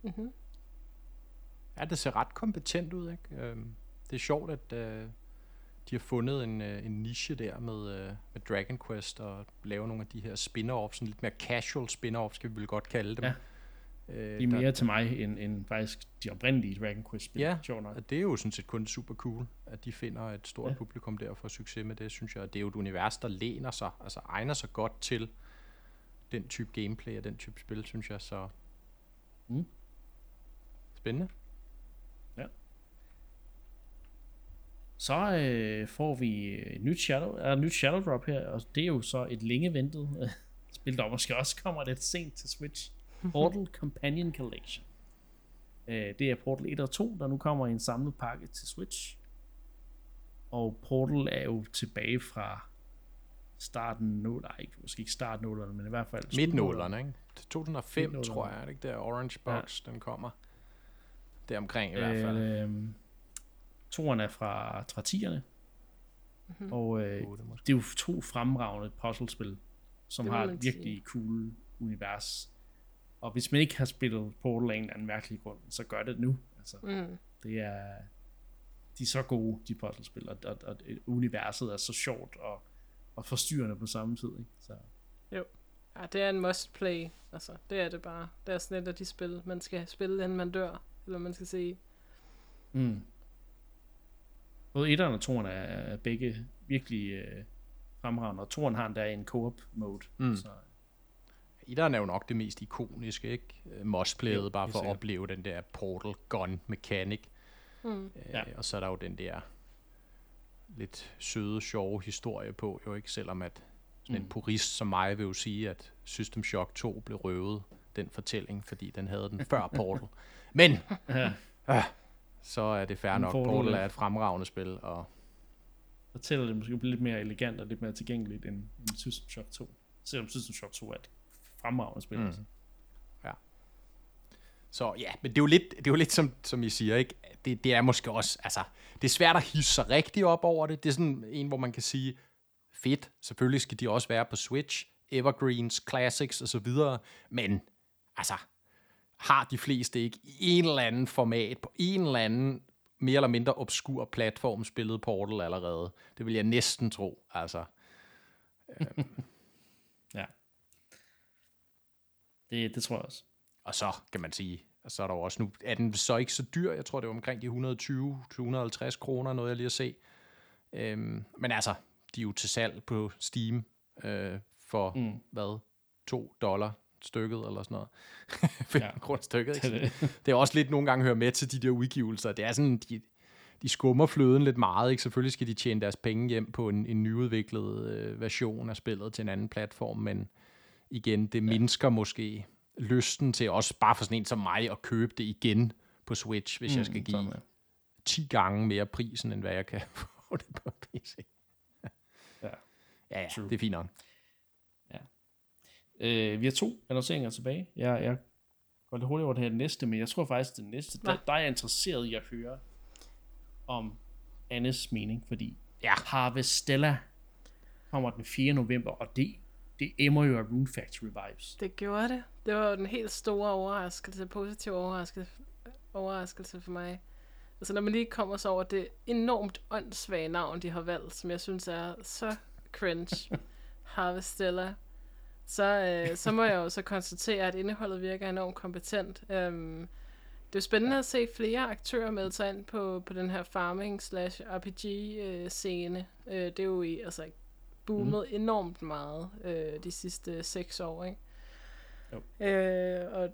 Mm-hmm. Ja, det ser ret kompetent ud, ikke? Øhm, det er sjovt, at øh, de har fundet en, øh, en niche der med, øh, med Dragon Quest og lave nogle af de her spin-offs, sådan lidt mere casual spin-offs, skal vi vel godt kalde dem. Ja. Øh, De er mere til mig, end, end faktisk de oprindelige Dragon Quest-spil. Ja, Sjovt nok. Og det er jo sådan set kun super cool, at de finder et stort Ja. ja. publikum der og får succes med det, synes jeg. Det er jo et univers, der læner sig, altså egner sig godt til den type gameplay og den type spil, synes jeg. Så Mm. Spændende. Så øh, får vi et nyt Shadow, er et nyt Shadow Drop her, og det er jo så et længe ventet øh, spil, der måske også kommer lidt sent til Switch. Portal Companion Collection. Øh, det er Portal 1 og 2, der nu kommer i en samlet pakke til Switch. Og Portal er jo tilbage fra starten, nu, nej, ikke, måske ikke starten men i hvert fald Midtnålerne, ikke? Til 2005, Midtnålerne. tror jeg, er det ikke der Orange Box, ja. den kommer. Det omkring i hvert fald. Øh, toren er fra, fra 10'erne. Mhm. Og øh, måske. det er jo to fremragende puzzlespil, som Det har et virkelig cool univers. Og hvis man ikke har spillet Portal af en eller anden mærkelig grund, så gør det nu. Altså, Mm. det er, de er så gode, de puzzlespil, og, og, og universet er så sjovt og, og forstyrrende på samme tid. Ikke? Så, Ja, det er en must play. Altså, det er det bare. Det er sådan et af de spil, man skal spille, inden man dør. Eller man skal se. mm. Både 1'eren og 2'eren er, er begge virkelig øh, fremragende, og 2'eren har endda en co-op mode. Mm. Så, Etteren er jo nok det mest ikoniske, ikke? Mosplayet, Jo, bare for at opleve den der portal gun mechanic. Mm. Ja. Ja. Og så er der jo den der lidt søde, sjove historie på, jo ikke? Selvom at sådan. Mm. en purist som mig vil jo sige, at System Shock 2 blev røvet den fortælling, fordi den havde den før Portal. Men, Ja. øh, så er det fair nok. Portal er- et fremragende spil, og fortæller det måske lidt mere elegant og lidt mere tilgængeligt end, end System Shock 2. Selvom System Shock 2 er et fremragende spil. Mm. Altså. Så ja, men det er jo lidt, det er jo lidt som, som I siger, ikke? Det, det er måske også, altså, det er svært at hisse sig rigtig op over det. Det er sådan en, hvor man kan sige, fedt, selvfølgelig skal de også være på Switch, Evergreens, Classics osv., men altså, har de fleste ikke i en eller anden format, på en eller anden mere eller mindre obskur platform spillet Portal allerede? Det vil jeg næsten tro, altså. Ja. Det, det tror jeg også. Og så kan man sige, og så er der jo også nu, er den så ikke så dyr, jeg tror det var omkring de 120-150 kroner, noget jeg lige har set. Øhm, men altså, de er jo til salg på Steam øh, for. Mm. hvad, 2 dollar stykket eller sådan noget. Ja. ja. grund stykket, ikke? Det er det. det er også lidt nogle gange hører med til de der udgivelser. Det er sådan, de, de skummer fløden lidt meget. Ikke? Selvfølgelig skal de tjene deres penge hjem på en, en nyudviklet øh, version af spillet til en anden platform, men igen, det mindsker måske lysten til også bare for sådan en som mig at købe det igen på Switch, hvis mm, jeg skal give sådan er. 10 gange mere prisen, end hvad jeg kan få det på PC. Ja. Ja, ja, True. det er fint nok. Øh, vi har to annonceringer tilbage. Jeg, jeg går lidt hurtigt over det her næste, men jeg tror faktisk, det næste, der, der er jeg interesseret i at høre om Annes mening, fordi Ja. Harvestella kommer den 4. november, og det, det emmer jo af Rune Factory vibes. Det gjorde det. Det var den helt store overraskelse, positiv overraskelse, overraskelse for mig. Altså når man lige kommer så over det enormt åndssvage navn, de har valgt, som jeg synes er så cringe, Harvestella, så, øh, så må jeg jo så konstatere, at indholdet virker enormt kompetent. Øhm, det er jo spændende at se flere aktører melde sig ind på, på den her farming slash RPG øh, scene. Øh, det er jo i, altså boomet mm. enormt meget øh, de sidste seks år, ikke? Jo. Øh, og,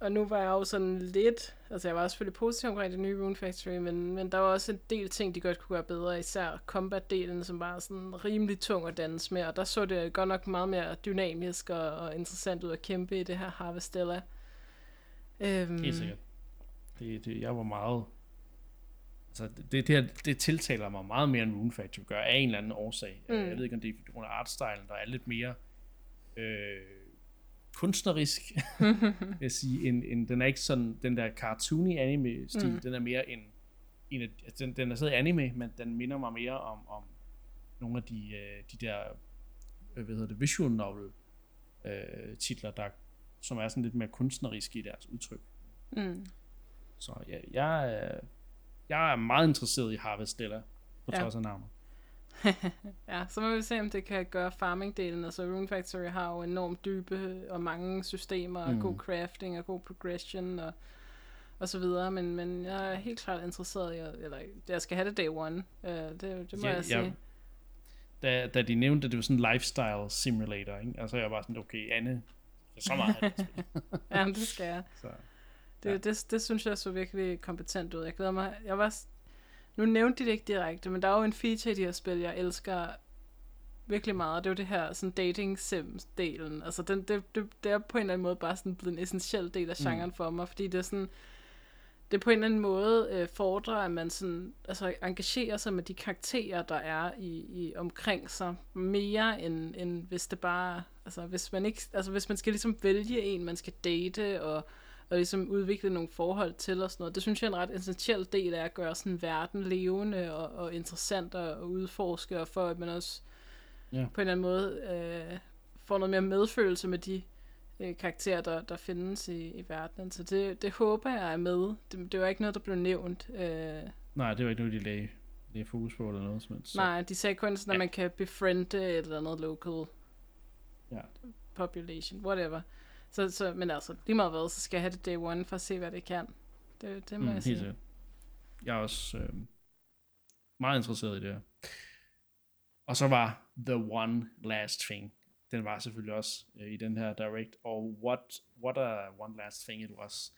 og nu var jeg jo sådan lidt, altså jeg var selvfølgelig positiv omkring det nye Rune Factory, men, men der var også en del ting, de godt kunne gøre bedre, især combat-delen, som var sådan rimelig tung at danse med, og der så det godt nok meget mere dynamisk og, og interessant ud at kæmpe i det her Harvestella. Øhm, Helt sikkert. Det, det, jeg var meget... Altså, det, det, her, det tiltaler mig meget mere end Rune Factory gør, af en eller anden årsag. Mm. Jeg ved ikke, om det er på grund af artstylen, der er lidt mere øh, kunstnerisk, vil jeg sige. En, en, den er ikke sådan, den der cartoony anime-stil, mm. den er mere en, en altså, den, den er stadig anime, men den minder mig mere om, om nogle af de, øh, de der, øh, hvad hedder det, visual novel øh, titler, der, som er sådan lidt mere kunstneriske i deres udtryk. Mm. Så ja, jeg, er, jeg er meget interesseret i Harvestella, på Ja. trods af navnet. Ja, så må vi se, om det kan gøre farming-delen. Altså Rune Factory har jo enormt dybe og mange systemer, og Mm. god crafting og god progression og, og så videre. Men, men jeg er helt klart interesseret i, at- eller jeg skal have det day one. Uh, det, det må Ja, jeg sige. ja. Da, da de nævnte, at det var sådan en lifestyle simulator, ikke? altså jeg var sådan, okay, Anne, så meget det. Ja, det skal jeg. Så, Det, Ja. ja. det, det synes jeg så virkelig kompetent ud. Jeg glæder mig. Jeg var, nu nævnte de det ikke direkte, men der er jo en feature i de her spil, jeg elsker virkelig meget. Det er jo det her sådan dating sims delen. Altså den, det, det, det, er på en eller anden måde bare sådan blevet en essentiel del af genren mm. for mig, fordi det er sådan, det på en eller anden måde øh, fordrer, at man sådan, altså engagerer sig med de karakterer, der er i, i omkring sig, mere end, end hvis det bare, altså hvis man ikke, altså hvis man skal ligesom vælge en, man skal date og og ligesom udvikle nogle forhold til og sådan noget. Det synes jeg er en ret essentiel del af at gøre sådan verden levende og, og interessant at, at udforske, og for at man også Ja. på en eller anden måde øh, får noget mere medfølelse med de øh, karakterer, der, der findes i, i verdenen. Så det, det håber jeg er med. Det, det var ikke noget, der blev nævnt. Øh, nej, det var ikke noget, de lagde, lagde fokus på eller noget som helst. Nej, de sagde kun sådan, at Ja. man kan befriende et eller andet local Ja. population, whatever. Så, så, men altså, lige meget hvad, så skal jeg have det day one for at se, hvad det kan. Det, det må mm, jeg helt sige. sikkert. Jeg er også øh, meget interesseret i det her. Og så var The One Last Thing. Den var selvfølgelig også øh, i den her Direct. Og what, what a One Last Thing it was.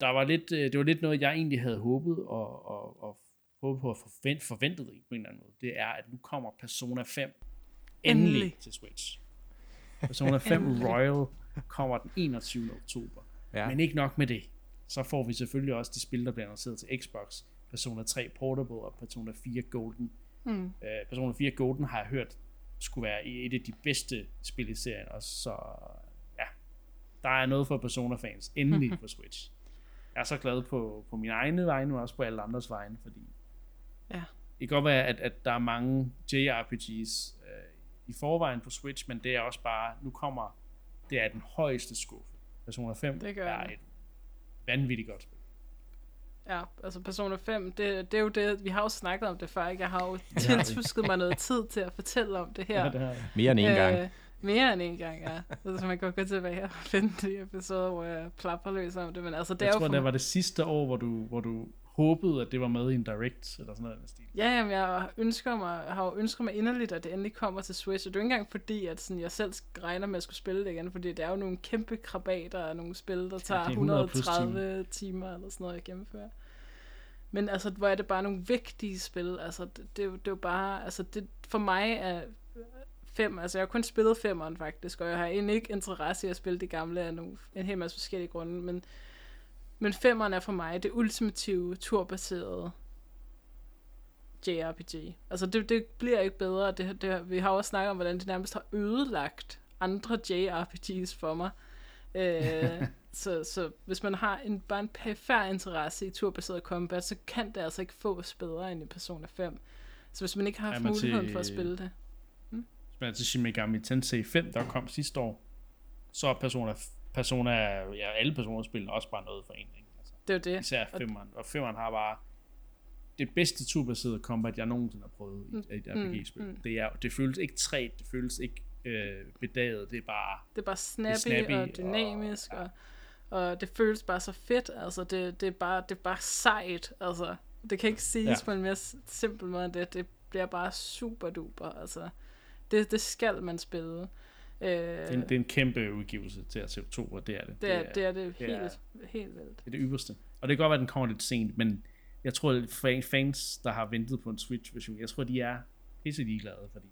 Der var lidt, øh, det var lidt noget, jeg egentlig havde håbet og, og, og håbet på at forvent, forventet på en eller anden måde. Det er, at nu kommer Persona 5 endelig, Endelig. til Switch. Persona 5 Endelig. Royal kommer den 21. oktober. Ja. Men ikke nok med det. Så får vi selvfølgelig også de spil, der bliver annonceret til Xbox. Persona 3 Portable og Persona 4 Golden. Mm. Uh, Persona 4 Golden har jeg hørt skulle være i et af de bedste spil i serien også, så ja, der er noget for Persona-fans. Endelig på Switch. Jeg er så glad på, på min egne vegne, men også på alle andres vegne, fordi Ja. det kan godt være, at, at der er mange JRPGs øh, i forvejen på Switch, men det er også bare, nu kommer, det er den højeste skuffe. Persona 5 Det gør er et vanvittigt godt spil. Ja, altså Persona 5, det, det er jo det, vi har jo snakket om det før, ikke? Jeg har jo tiltusket mig noget tid til at fortælle om det her. Ja, det har. Mere end en gang. Øh, mere end en gang, ja. Så man kan gå tilbage og finde de episoder, hvor jeg plapper løs om det, men altså det Jeg er tror, jo for det var det sidste år, hvor du, hvor du håbede, at det var med i en direct, eller sådan noget den stil. Ja, jamen, jeg ønsker mig, har jo ønsket mig inderligt, at det endelig kommer til Switch. Og det er jo ikke engang fordi, at sådan, jeg selv regner med at skulle spille det igen, fordi det er jo nogle kæmpe krabater af nogle spil, der tager det er 100 plus 130 timer eller sådan noget at gennemføre. Men altså, hvor er det bare nogle vigtige spil. Altså, det, det, er, jo, det er jo bare, altså, det, for mig er fem, altså jeg har kun spillet femmeren faktisk, og jeg har egentlig ikke interesse i at spille de gamle af nogle, en hel masse forskellige grunde, men, men femmeren er for mig det ultimative turbaserede JRPG. Altså det, det bliver ikke bedre. Det, det, vi har også snakket om, hvordan det nærmest har ødelagt andre JRPGs for mig. Øh, så, så hvis man har en, bare en perifær interesse i turbaseret combat, så kan det altså ikke fås bedre end i Persona 5. Så hvis man ikke har haft Jamen, muligheden til- for at spille det. Hvis man er til Shin Megami Tensei 5, der kom sidste år, så er Persona, Persona ja, alle Persona-spillene også bare noget for en. Ikke? Altså, Det er det. især Og- femmeren. Og femmeren har bare det bedste turbaserede combat, jeg nogensinde har prøvet i et RPG-spil. mm. Det, er, det føles ikke træt, det føles ikke øh, bedaget, det er bare... Det er bare snappy, snappy snappy og dynamisk, og- og, og, og det føles bare så fedt. Altså, det, det, er, bare, det er bare sejt. Altså, det kan ikke siges Ja. ja. på en mere simpel måde end det. Det bliver bare super duper. Altså, det, det skal man spille. Øh, Det er, en, det er en kæmpe udgivelse til at se oktober, det er det. det, er, det er det det helt, er- helt vildt. Det er det ypperste. Og det kan godt være, at den kommer lidt sent, men jeg tror, at fan- fans, der har ventet på en Switch-version, jeg tror, de er pisse ligeglade, fordi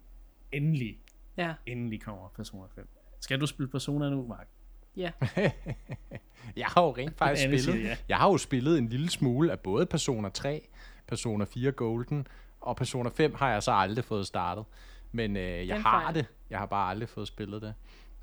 endelig, Ja, endelig kommer Persona 5. Skal du spille Persona nu, Mark? ja. Jeg har jo rent faktisk spillet, siger ja. jeg har jo spillet en lille smule af både Persona 3, Persona 4 Golden, og Persona 5 har jeg så aldrig fået startet. Men øh, jeg Den har fejl. det. Jeg har bare aldrig fået spillet det.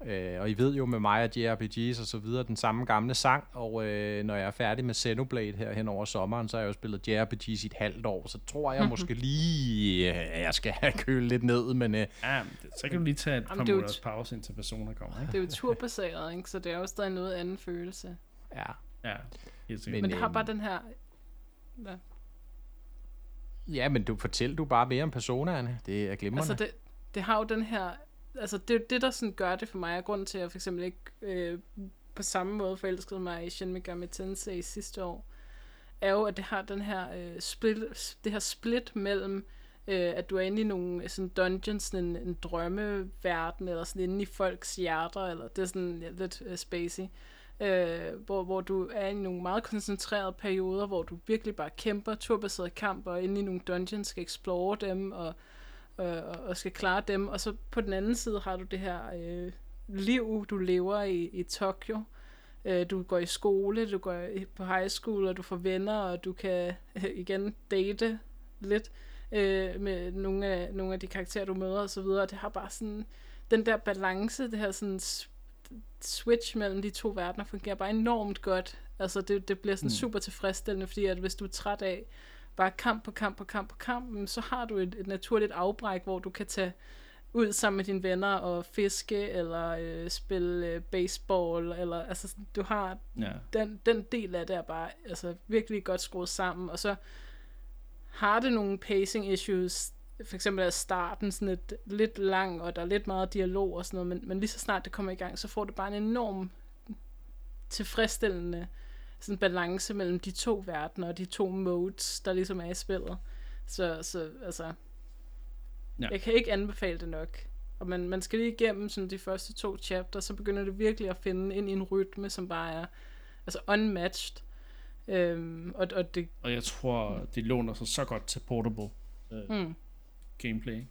Øh, og I ved jo med mig og JRPGs og så videre, den samme gamle sang, og øh, når jeg er færdig med Xenoblade her hen over sommeren, så har jeg jo spillet JRPGs i et halvt år, så tror jeg måske lige, øh, at jeg skal have kølet lidt ned, men øh, Ja, det, så kan du lige tage et par er måneders t- pause, indtil Persona kommer, ikke? Det er jo turbaseret, ikke? så det er jo stadig noget anden følelse. ja. Ja, helt. Men, Men det har bare den her... Ja. Ja, men du fortæl du bare mere om Personaerne. Det er glimrende. Altså det, det har jo den her, altså det er jo det, der sådan gør det for mig, og grunden til, at jeg for eksempel ikke øh, på samme måde forelskede mig i Shin Megami Tensei sidste år, er jo, at det har den her øh, split, det her split mellem, øh, at du er inde i nogle øh, sådan dungeons, sådan en, en drømmeverden, eller sådan inde i folks hjerter, eller det er sådan ja, lidt uh, spacey, øh, hvor, hvor du er i nogle meget koncentrerede perioder, hvor du virkelig bare kæmper turbaseret kamp, og inde i nogle dungeons skal explore dem, og og, og- og skal klare dem. Og så på den anden side har du det her øh, liv, du lever i, i Tokyo. Øh, du går i skole, du går på high school, og du får venner, og du kan øh, igen date lidt øh, med nogle af, nogle af de karakterer, du møder osv. Det har bare sådan, den der balance, det her sådan switch mellem de to verdener fungerer bare enormt godt. Altså det, det bliver sådan mm. super tilfredsstillende, fordi at hvis du er træt af bare kamp på kamp på kamp på kamp, så har du et, et naturligt afbræk, hvor du kan tage ud sammen med dine venner og fiske, eller øh, spille øh, baseball, eller altså du har Ja. den, den del af det er bare altså, virkelig godt skruet sammen, og så har det nogle pacing issues, for eksempel er starten sådan lidt, lidt lang, og der er lidt meget dialog og sådan noget, men, men lige så snart det kommer i gang, så får det bare en enorm tilfredsstillende sådan balance mellem de to verdener og de to modes, der ligesom er i spillet. Så, så altså, Ja. jeg kan ikke anbefale det nok. Og man, man skal lige igennem sådan de første to chapter, så begynder det virkelig at finde ind i en rytme, som bare er altså unmatched. Øhm, og, og det, Og jeg tror, det låner sig så godt til portable øh, mm, gameplay.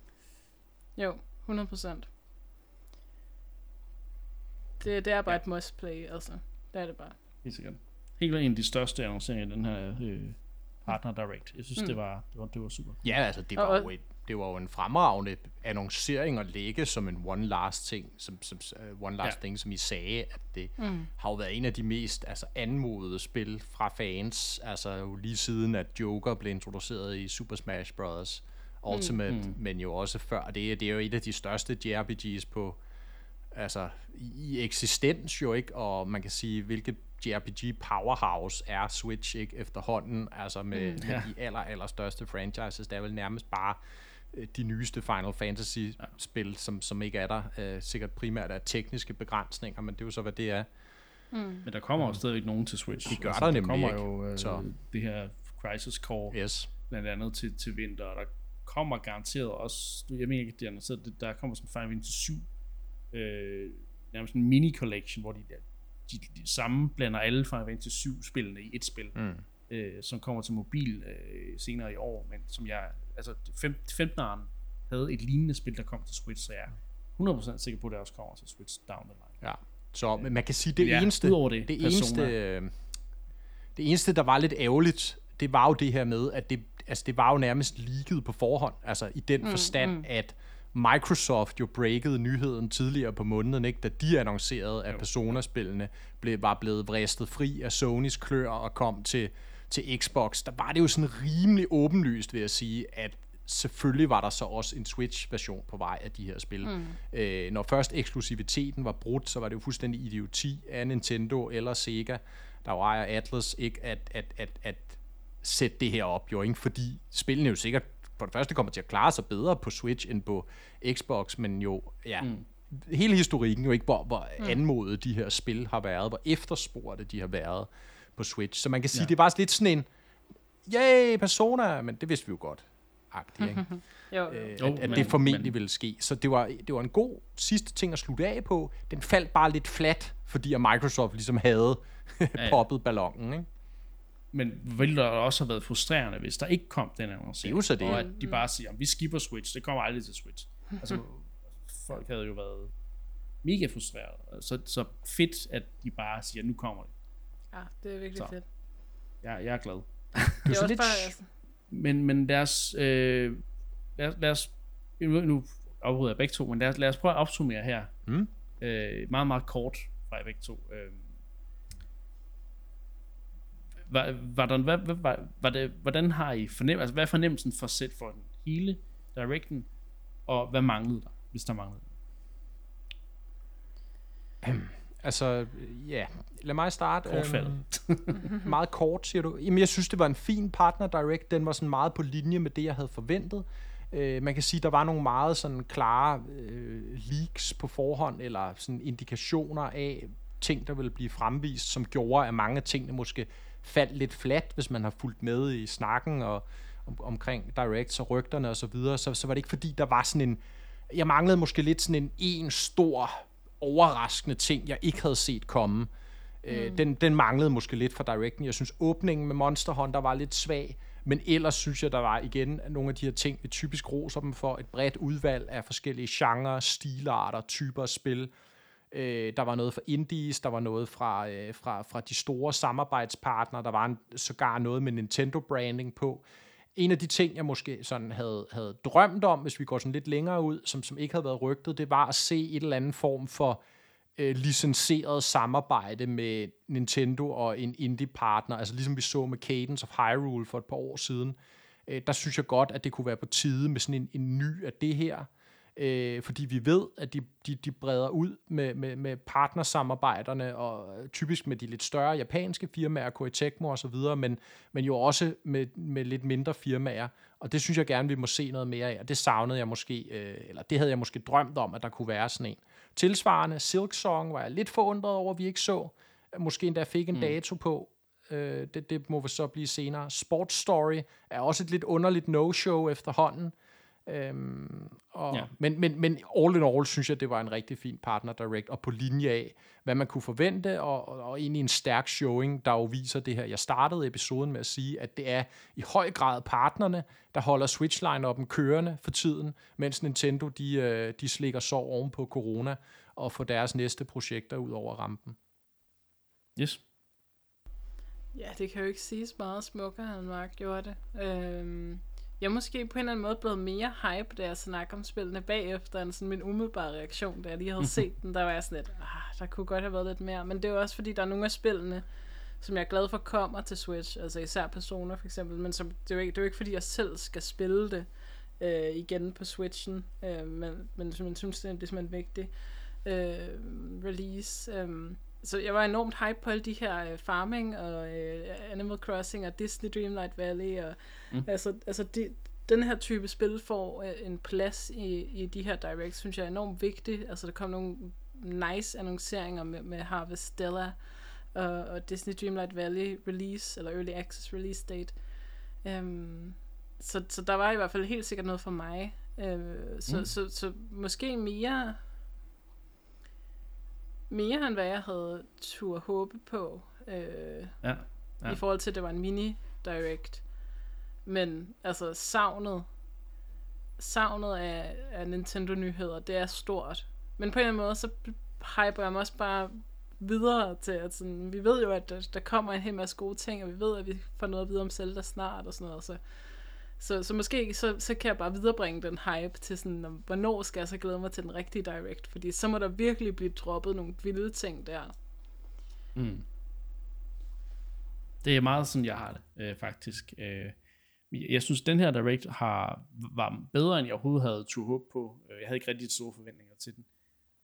jo, 100%. det, det er bare ja. et must play, altså. Det er det bare. Helt sikkert. Helt en af de største annonceringer i den her øh, Partner Direct. Jeg synes, mm. det, var, det, var, det var super. Ja, altså det var, jo et, det var jo en fremragende annoncering at lægge som en one last ting, som, som uh, one last ja. thing, som I sagde, at det mm. har jo været en af de mest altså, anmodede spil fra fans, altså jo lige siden at Joker blev introduceret i Super Smash Bros. Ultimate, mm. men jo også før det. Det er jo et af de største JRPGs på altså i eksistens jo ikke, og man kan sige, hvilket JRPG powerhouse er Switch ikke efterhånden, altså med, mm, ja. med de aller, aller største franchises, der er vel nærmest bare øh, de nyeste Final Fantasy-spil, ja. som, som ikke er der. Uh, sikkert primært af tekniske begrænsninger, men det er jo så, hvad det er. Mm. Men der kommer jo stadigvæk nogen til Switch. De gør altså, der nemlig Der kommer jo uh, så. det her Crisis Core, yes. blandt andet til, til vinter, og der kommer garanteret også, jeg mener ikke, det er så der kommer sådan Final Fantasy 7, øh, nærmest en mini-collection, hvor de, de, de samme blander alle Final Fantasy 7 spillene i et spil, mm. øh, som kommer til mobil øh, senere i år, men som jeg, altså 15'eren havde et lignende spil, der kom til Switch, så jeg er 100% sikker på, at det også kommer til Switch down the line. Ja, så men man kan sige, det ja, eneste, det, det eneste, øh, det eneste, der var lidt ærgerligt, det var jo det her med, at det, altså det var jo nærmest leaget på forhånd, altså i den mm, forstand, mm. at Microsoft jo breakede nyheden tidligere på måneden, ikke? da de annoncerede, at Persona-spillene blev, var blevet vristet fri af Sonys klør og kom til, til Xbox. Der var det jo sådan rimelig åbenlyst, ved at sige, at selvfølgelig var der så også en Switch-version på vej af de her spil. Mm. Øh, når først eksklusiviteten var brudt, så var det jo fuldstændig idioti af Nintendo eller Sega, der jo ejer Atlas, ikke at, at, at, at sætte det her op, jo, ikke? fordi spillene jo sikkert for det første kommer til at klare sig bedre på Switch end på Xbox, men jo, ja, mm. hele historikken jo ikke, hvor, hvor mm. anmodet de her spil har været, hvor efterspurgte de har været på Switch. Så man kan sige, ja. det var lidt sådan en, yay, Persona, men det vidste vi jo godt. Agtigt, ikke? jo, øh, at, at men, det formentlig men, ville ske. Så det var, det var en god sidste ting at slutte af på. Den faldt bare lidt flat, fordi at Microsoft ligesom havde poppet ballonen, ikke? Men ville der også have været frustrerende, hvis der ikke kom den annoncering. Det er jo så det. Og at de bare siger, vi skipper Switch, det kommer aldrig til Switch. altså, folk havde jo været mega frustreret. Så, så fedt, at de bare siger, nu kommer det. Ja, det er virkelig så. fedt. Jeg, jeg er glad. Det er også lidt, bare, altså. Men, men lad os, øh, lad, lad os nu, afbryder jeg begge to, men lad os, lad os prøve at opsummere her. Mm. Øh, meget, meget kort fra begge to. Øh, var, var der, hvad, hvad, var, var det, hvordan har I fornem, altså, hvad er fornemmelsen for sæt for den hele directen, og hvad manglede der, hvis der manglede um, altså, ja, lad mig starte. Kortfattet. Øhm, meget kort, siger du. Jamen, jeg synes, det var en fin partner direct. Den var sådan meget på linje med det, jeg havde forventet. Uh, man kan sige, der var nogle meget sådan klare uh, leaks på forhånd, eller sådan indikationer af ting, der ville blive fremvist, som gjorde, at mange af tingene måske faldt lidt flat, hvis man har fulgt med i snakken og om, omkring directs og rygterne og så videre, så, så var det ikke fordi, der var sådan en, jeg manglede måske lidt sådan en en stor overraskende ting, jeg ikke havde set komme. Øh, mm. Øh, den, den manglede måske lidt fra directen. Jeg synes, åbningen med Monster Hunter var lidt svag, men ellers synes jeg, der var igen nogle af de her ting, vi typisk roser dem for, et bredt udvalg af forskellige genrer, stilarter, typer spil, Øh, der var noget fra indies, der var noget fra, øh, fra, fra de store samarbejdspartnere, der var en, sågar noget med Nintendo-branding på. En af de ting, jeg måske sådan havde, havde drømt om, hvis vi går sådan lidt længere ud, som, som ikke havde været rygtet, det var at se et eller andet form for øh, licenseret samarbejde med Nintendo og en indie-partner, altså ligesom vi så med Cadence of Hyrule for et par år siden. Øh, der synes jeg godt, at det kunne være på tide med sådan en, en ny af det her, øh, fordi vi ved, at de, de, de breder ud med, med, med partnersamarbejderne, og typisk med de lidt større japanske firmaer, Koei Tecmo og så videre, men, men jo også med, med lidt mindre firmaer, og det synes jeg gerne, vi må se noget mere af, og det savnede jeg måske, øh, eller det havde jeg måske drømt om, at der kunne være sådan en. Tilsvarende, Silk Song var jeg lidt forundret over, at vi ikke så, måske endda fik en mm. dato på, øh, det, det må vi så blive senere. Sports Story er også et lidt underligt no-show efterhånden, Øhm, og, ja. men, men, men all in all synes jeg, det var en rigtig fin partner direct, og på linje af, hvad man kunne forvente, og, og, og egentlig en stærk showing, der jo viser det her. Jeg startede episoden med at sige, at det er i høj grad partnerne, der holder switch line kørende for tiden, mens Nintendo, de, øh, de slikker så oven på corona. at få deres næste projekter ud over rampen. Yes. Ja, det kan jo ikke siges meget smukkere, end Mark gjorde det. Øhm, jeg er måske på en eller anden måde blevet mere hype, da jeg snakker om spillene bagefter, end sådan min umiddelbare reaktion, da jeg lige havde set den. Der var jeg sådan lidt, ah, der kunne godt have været lidt mere. Men det er også fordi, der er nogle af spillene, som jeg er glad for kommer til Switch, altså især Persona for eksempel, men som, det, er jo ikke, det er jo ikke fordi, jeg selv skal spille det øh, igen på Switchen, øh, men, men som jeg synes, det er, det er simpelthen en vigtig øh, release. Øh, så jeg var enormt hype på alle de her uh, farming og uh, Animal Crossing og Disney Dreamlight Valley og mm. altså, altså de, den her type spil får uh, en plads i, i de her directs, synes jeg er enormt vigtigt. Altså der kom nogle nice annonceringer med, med Harvest Stella og, og Disney Dreamlight Valley release, eller Early Access release date. Um, så, så der var i hvert fald helt sikkert noget for mig. Så, mm. så, så, så måske mere mere end hvad jeg havde tur håbe på. Øh, ja, ja. I forhold til, at det var en mini-direct. Men altså, savnet, savnet af, af Nintendo-nyheder, det er stort. Men på en eller anden måde, så hyper jeg mig også bare videre til, at sådan, vi ved jo, at der, der kommer en hel masse gode ting, og vi ved, at vi får noget at vide om Zelda snart og sådan noget, så så, så måske så, så kan jeg bare viderebringe den hype til sådan, om, hvornår skal jeg så glæde mig til den rigtige direct, fordi så må der virkelig blive droppet nogle vilde ting der. Mm. Det er meget sådan, jeg har det, øh, faktisk. Øh, jeg synes, den her direct har, var bedre, end jeg overhovedet havde to håb på. Øh, jeg havde ikke rigtig store forventninger til den.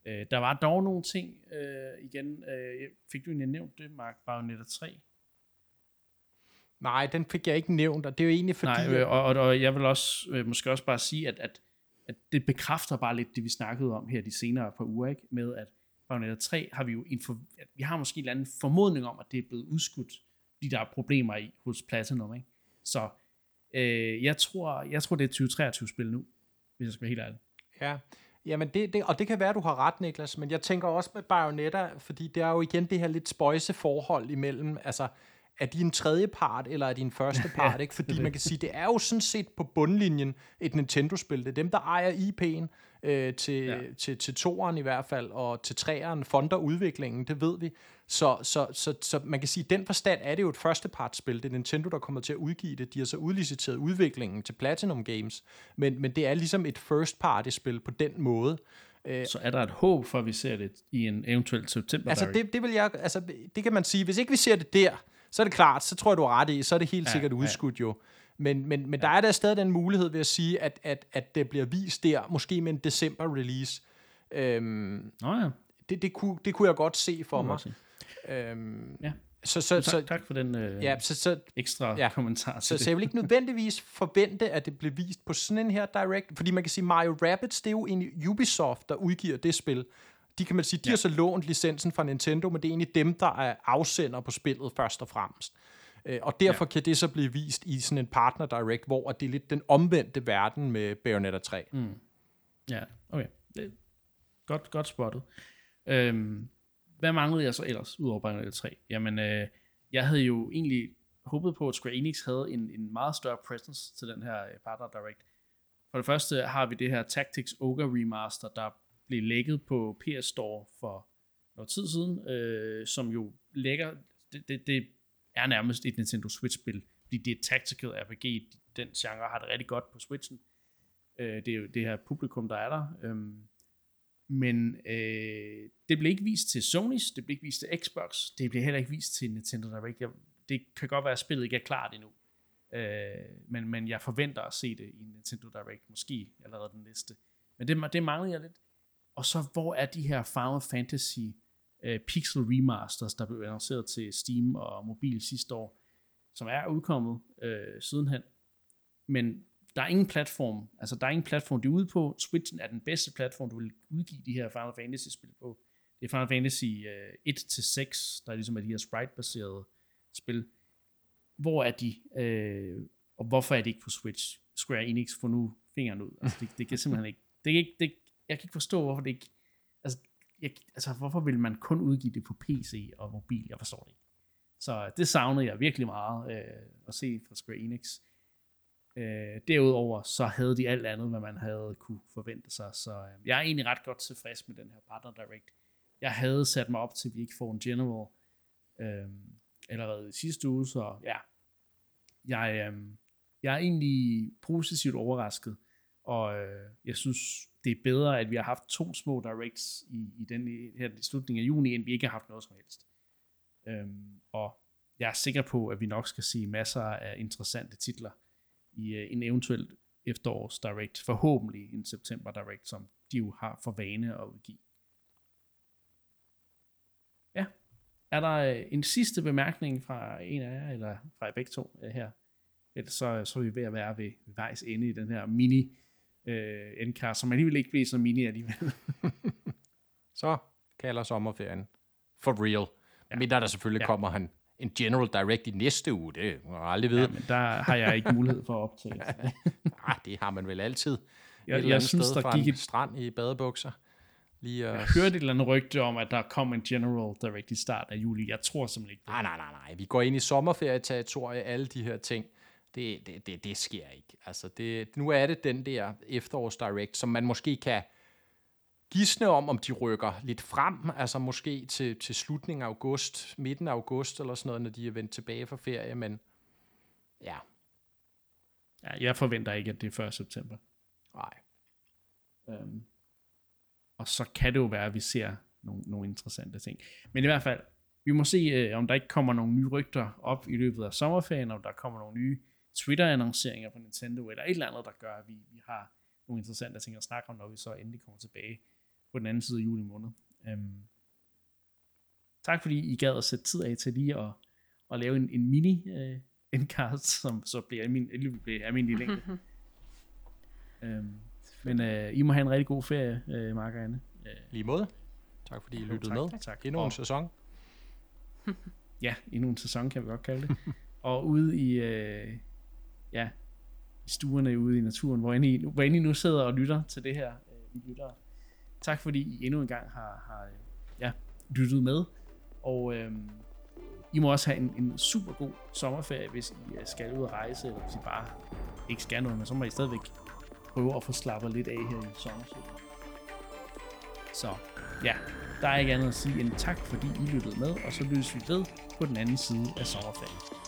Øh, der var dog nogle ting øh, igen. Øh, fik du egentlig nævnt det, Mark? Bayonetta 3? Nej, den fik jeg ikke nævnt, og det er jo egentlig fordi... Nej, og, og, og jeg vil også øh, måske også bare sige, at, at, at det bekræfter bare lidt det, vi snakkede om her de senere par uger, ikke? med at Bayonetta 3 har vi jo en for, vi har måske en eller anden formodning om, at det er blevet udskudt, fordi der er problemer i hos Platinum. Ikke? Så øh, jeg, tror, jeg tror, det er 2023-spil nu, hvis jeg skal være helt ærlig. Ja, Jamen det, det, og det kan være, du har ret, Niklas, men jeg tænker også med Bayonetta, fordi det er jo igen det her lidt spøjse forhold imellem, altså er de en tredje part, eller er de en første part? ikke? Fordi man kan sige, det er jo sådan set på bundlinjen et Nintendo-spil. Det er dem, der ejer IP'en øh, til, ja. til, til toeren i hvert fald, og til treeren fonder udviklingen, det ved vi. Så, så, så, så man kan sige, at den forstand er det jo et første part-spil. Det er Nintendo, der kommer til at udgive det. De har så udliciteret udviklingen til Platinum Games. Men, men det er ligesom et first party-spil på den måde. Øh, så er der et håb for, at vi ser det i en eventuel september? Altså det, det, vil jeg, altså det kan man sige, hvis ikke vi ser det der, så er det klart, så tror jeg, du har ret i, så er det helt ja, sikkert udskudt jo. Men, men, men ja. der er der stadig den mulighed ved at sige, at, at, at det bliver vist der, måske med en december-release. Øhm, oh, ja. det, det, kunne, det kunne jeg godt se for mig. Øhm, ja. Så, så, tak, så, tak for den øh, ja, så, så, ekstra ja, kommentar. Så, så jeg vil ikke nødvendigvis forvente, at det bliver vist på sådan en her direct, fordi man kan sige, Mario Rabbids, det er jo en Ubisoft, der udgiver det spil de kan man sige, de ja. har så lånt licensen fra Nintendo, men det er egentlig dem, der er afsender på spillet først og fremmest. Øh, og derfor ja. kan det så blive vist i sådan en partner direct, hvor det er lidt den omvendte verden med Bayonetta 3. Mm. Ja, okay. Det godt, godt spottet. Øhm, hvad manglede jeg så ellers, udover Bayonetta 3? Jamen, øh, jeg havde jo egentlig håbet på, at Square Enix havde en, en meget større presence til den her øh, partner direct. For det første har vi det her Tactics Ogre Remaster, der blev lækket på PS Store for noget tid siden, øh, som jo lægger, det, det, det er nærmest et Nintendo Switch-spil, fordi det er tactical RPG, den genre har det rigtig godt på Switchen. Øh, det er jo det her publikum, der er der. Øh, men øh, det blev ikke vist til Sony's, det blev ikke vist til Xbox, det blev heller ikke vist til Nintendo Direct. Jeg, det kan godt være, at spillet ikke er klart endnu. Øh, men, men jeg forventer at se det i Nintendo Direct, måske allerede den næste. Men det, det manglede jeg lidt. Og så hvor er de her Final Fantasy uh, Pixel Remasters, der blev annonceret til Steam og mobil sidste år, som er udkommet uh, sidenhen. Men der er ingen platform, altså der er ingen platform, de er ude på. Switchen er den bedste platform, du vil udgive de her Final Fantasy-spil på. Det er Final Fantasy uh, øh, 1-6, der er ligesom er de her sprite-baserede spil. Hvor er de, uh, og hvorfor er det ikke på Switch? Square Enix får nu fingeren ud. Altså, det, det kan simpelthen ikke, det, kan ikke, det, jeg kan ikke forstå, hvorfor det ikke, altså, jeg, altså hvorfor vil man kun udgive det på PC og mobil? Jeg forstår det ikke. Så øh, det savnede jeg virkelig meget øh, at se fra Square Enix. Øh, derudover så havde de alt andet, hvad man havde kunne forvente sig, så øh, jeg er egentlig ret godt tilfreds med den her Partner Direct. Jeg havde sat mig op til, at vi ikke får en General øh, allerede i sidste uge, så ja, jeg, øh, jeg er egentlig positivt overrasket, og øh, jeg synes, det er bedre, at vi har haft to små directs i, i den her i slutningen af juni, end vi ikke har haft noget som helst. Øhm, og jeg er sikker på, at vi nok skal se masser af interessante titler i øh, en eventuel efterårs direct, forhåbentlig en september direct, som de jo har for vane at udgive. Ja, er der øh, en sidste bemærkning fra en af jer, eller fra jer begge to øh, her? Ellers så, øh, så er vi ved at være ved vejs ende i den her mini øh, endkar, som alligevel ikke bliver så mini alligevel. så kalder sommerferien for real. Ja. Men der, der selvfølgelig ja. kommer han en General Direct i næste uge, det må jeg aldrig vide. Ja, men der har jeg ikke mulighed for at optage. Nej, det har man vel altid. Jeg, jeg, jeg synes, der gik et... strand i badebukser. Lige at... Jeg hørte et eller andet rygte om, at der kom en General Direct i start af juli. Jeg tror simpelthen ikke det. Nej, nej, nej, nej. Vi går ind i sommerferieterritorie, alle de her ting. Det, det, det, det sker ikke. Altså, det, nu er det den der efterårs Direct, som man måske kan gisne om, om de rykker lidt frem, altså måske til, til slutningen af august, midten af august eller sådan noget, når de er vendt tilbage fra ferie, men ja. ja jeg forventer ikke, at det er 1. september. Nej. Øhm, og så kan det jo være, at vi ser nogle, nogle interessante ting. Men i hvert fald, vi må se, øh, om der ikke kommer nogle nye rygter op i løbet af sommerferien, om der kommer nogle nye Twitter-annonceringer fra Nintendo, eller et eller andet, der gør, at vi, vi har nogle interessante ting at snakke om, når vi så endelig kommer tilbage på den anden side af juli måned. Øhm, tak fordi I gad at sætte tid af til lige at, at lave en, en mini øh, endcast, som så bliver almindelig, bliver almindelig længde. øhm, men øh, I må have en rigtig god ferie, øh, Mark og Anne. Øh, Lige måde. Tak fordi I lyttede tak, med. Tak. Endnu en sæson. ja, endnu en sæson kan vi godt kalde det. og ude i, øh, ja, i stuerne ude i naturen, hvor I, hvor I nu sidder og lytter til det her, øh, I lytter Tak fordi I endnu en gang har, har øh, ja, lyttet med. Og øh, I må også have en, en super god sommerferie, hvis I øh, skal ud og rejse, eller hvis I bare ikke skal noget, men så må I stadigvæk prøve at få slappet lidt af her i sommerferien. Så ja, der er ikke andet at sige end tak, fordi I lyttede med, og så lyttes vi ved på den anden side af sommerferien.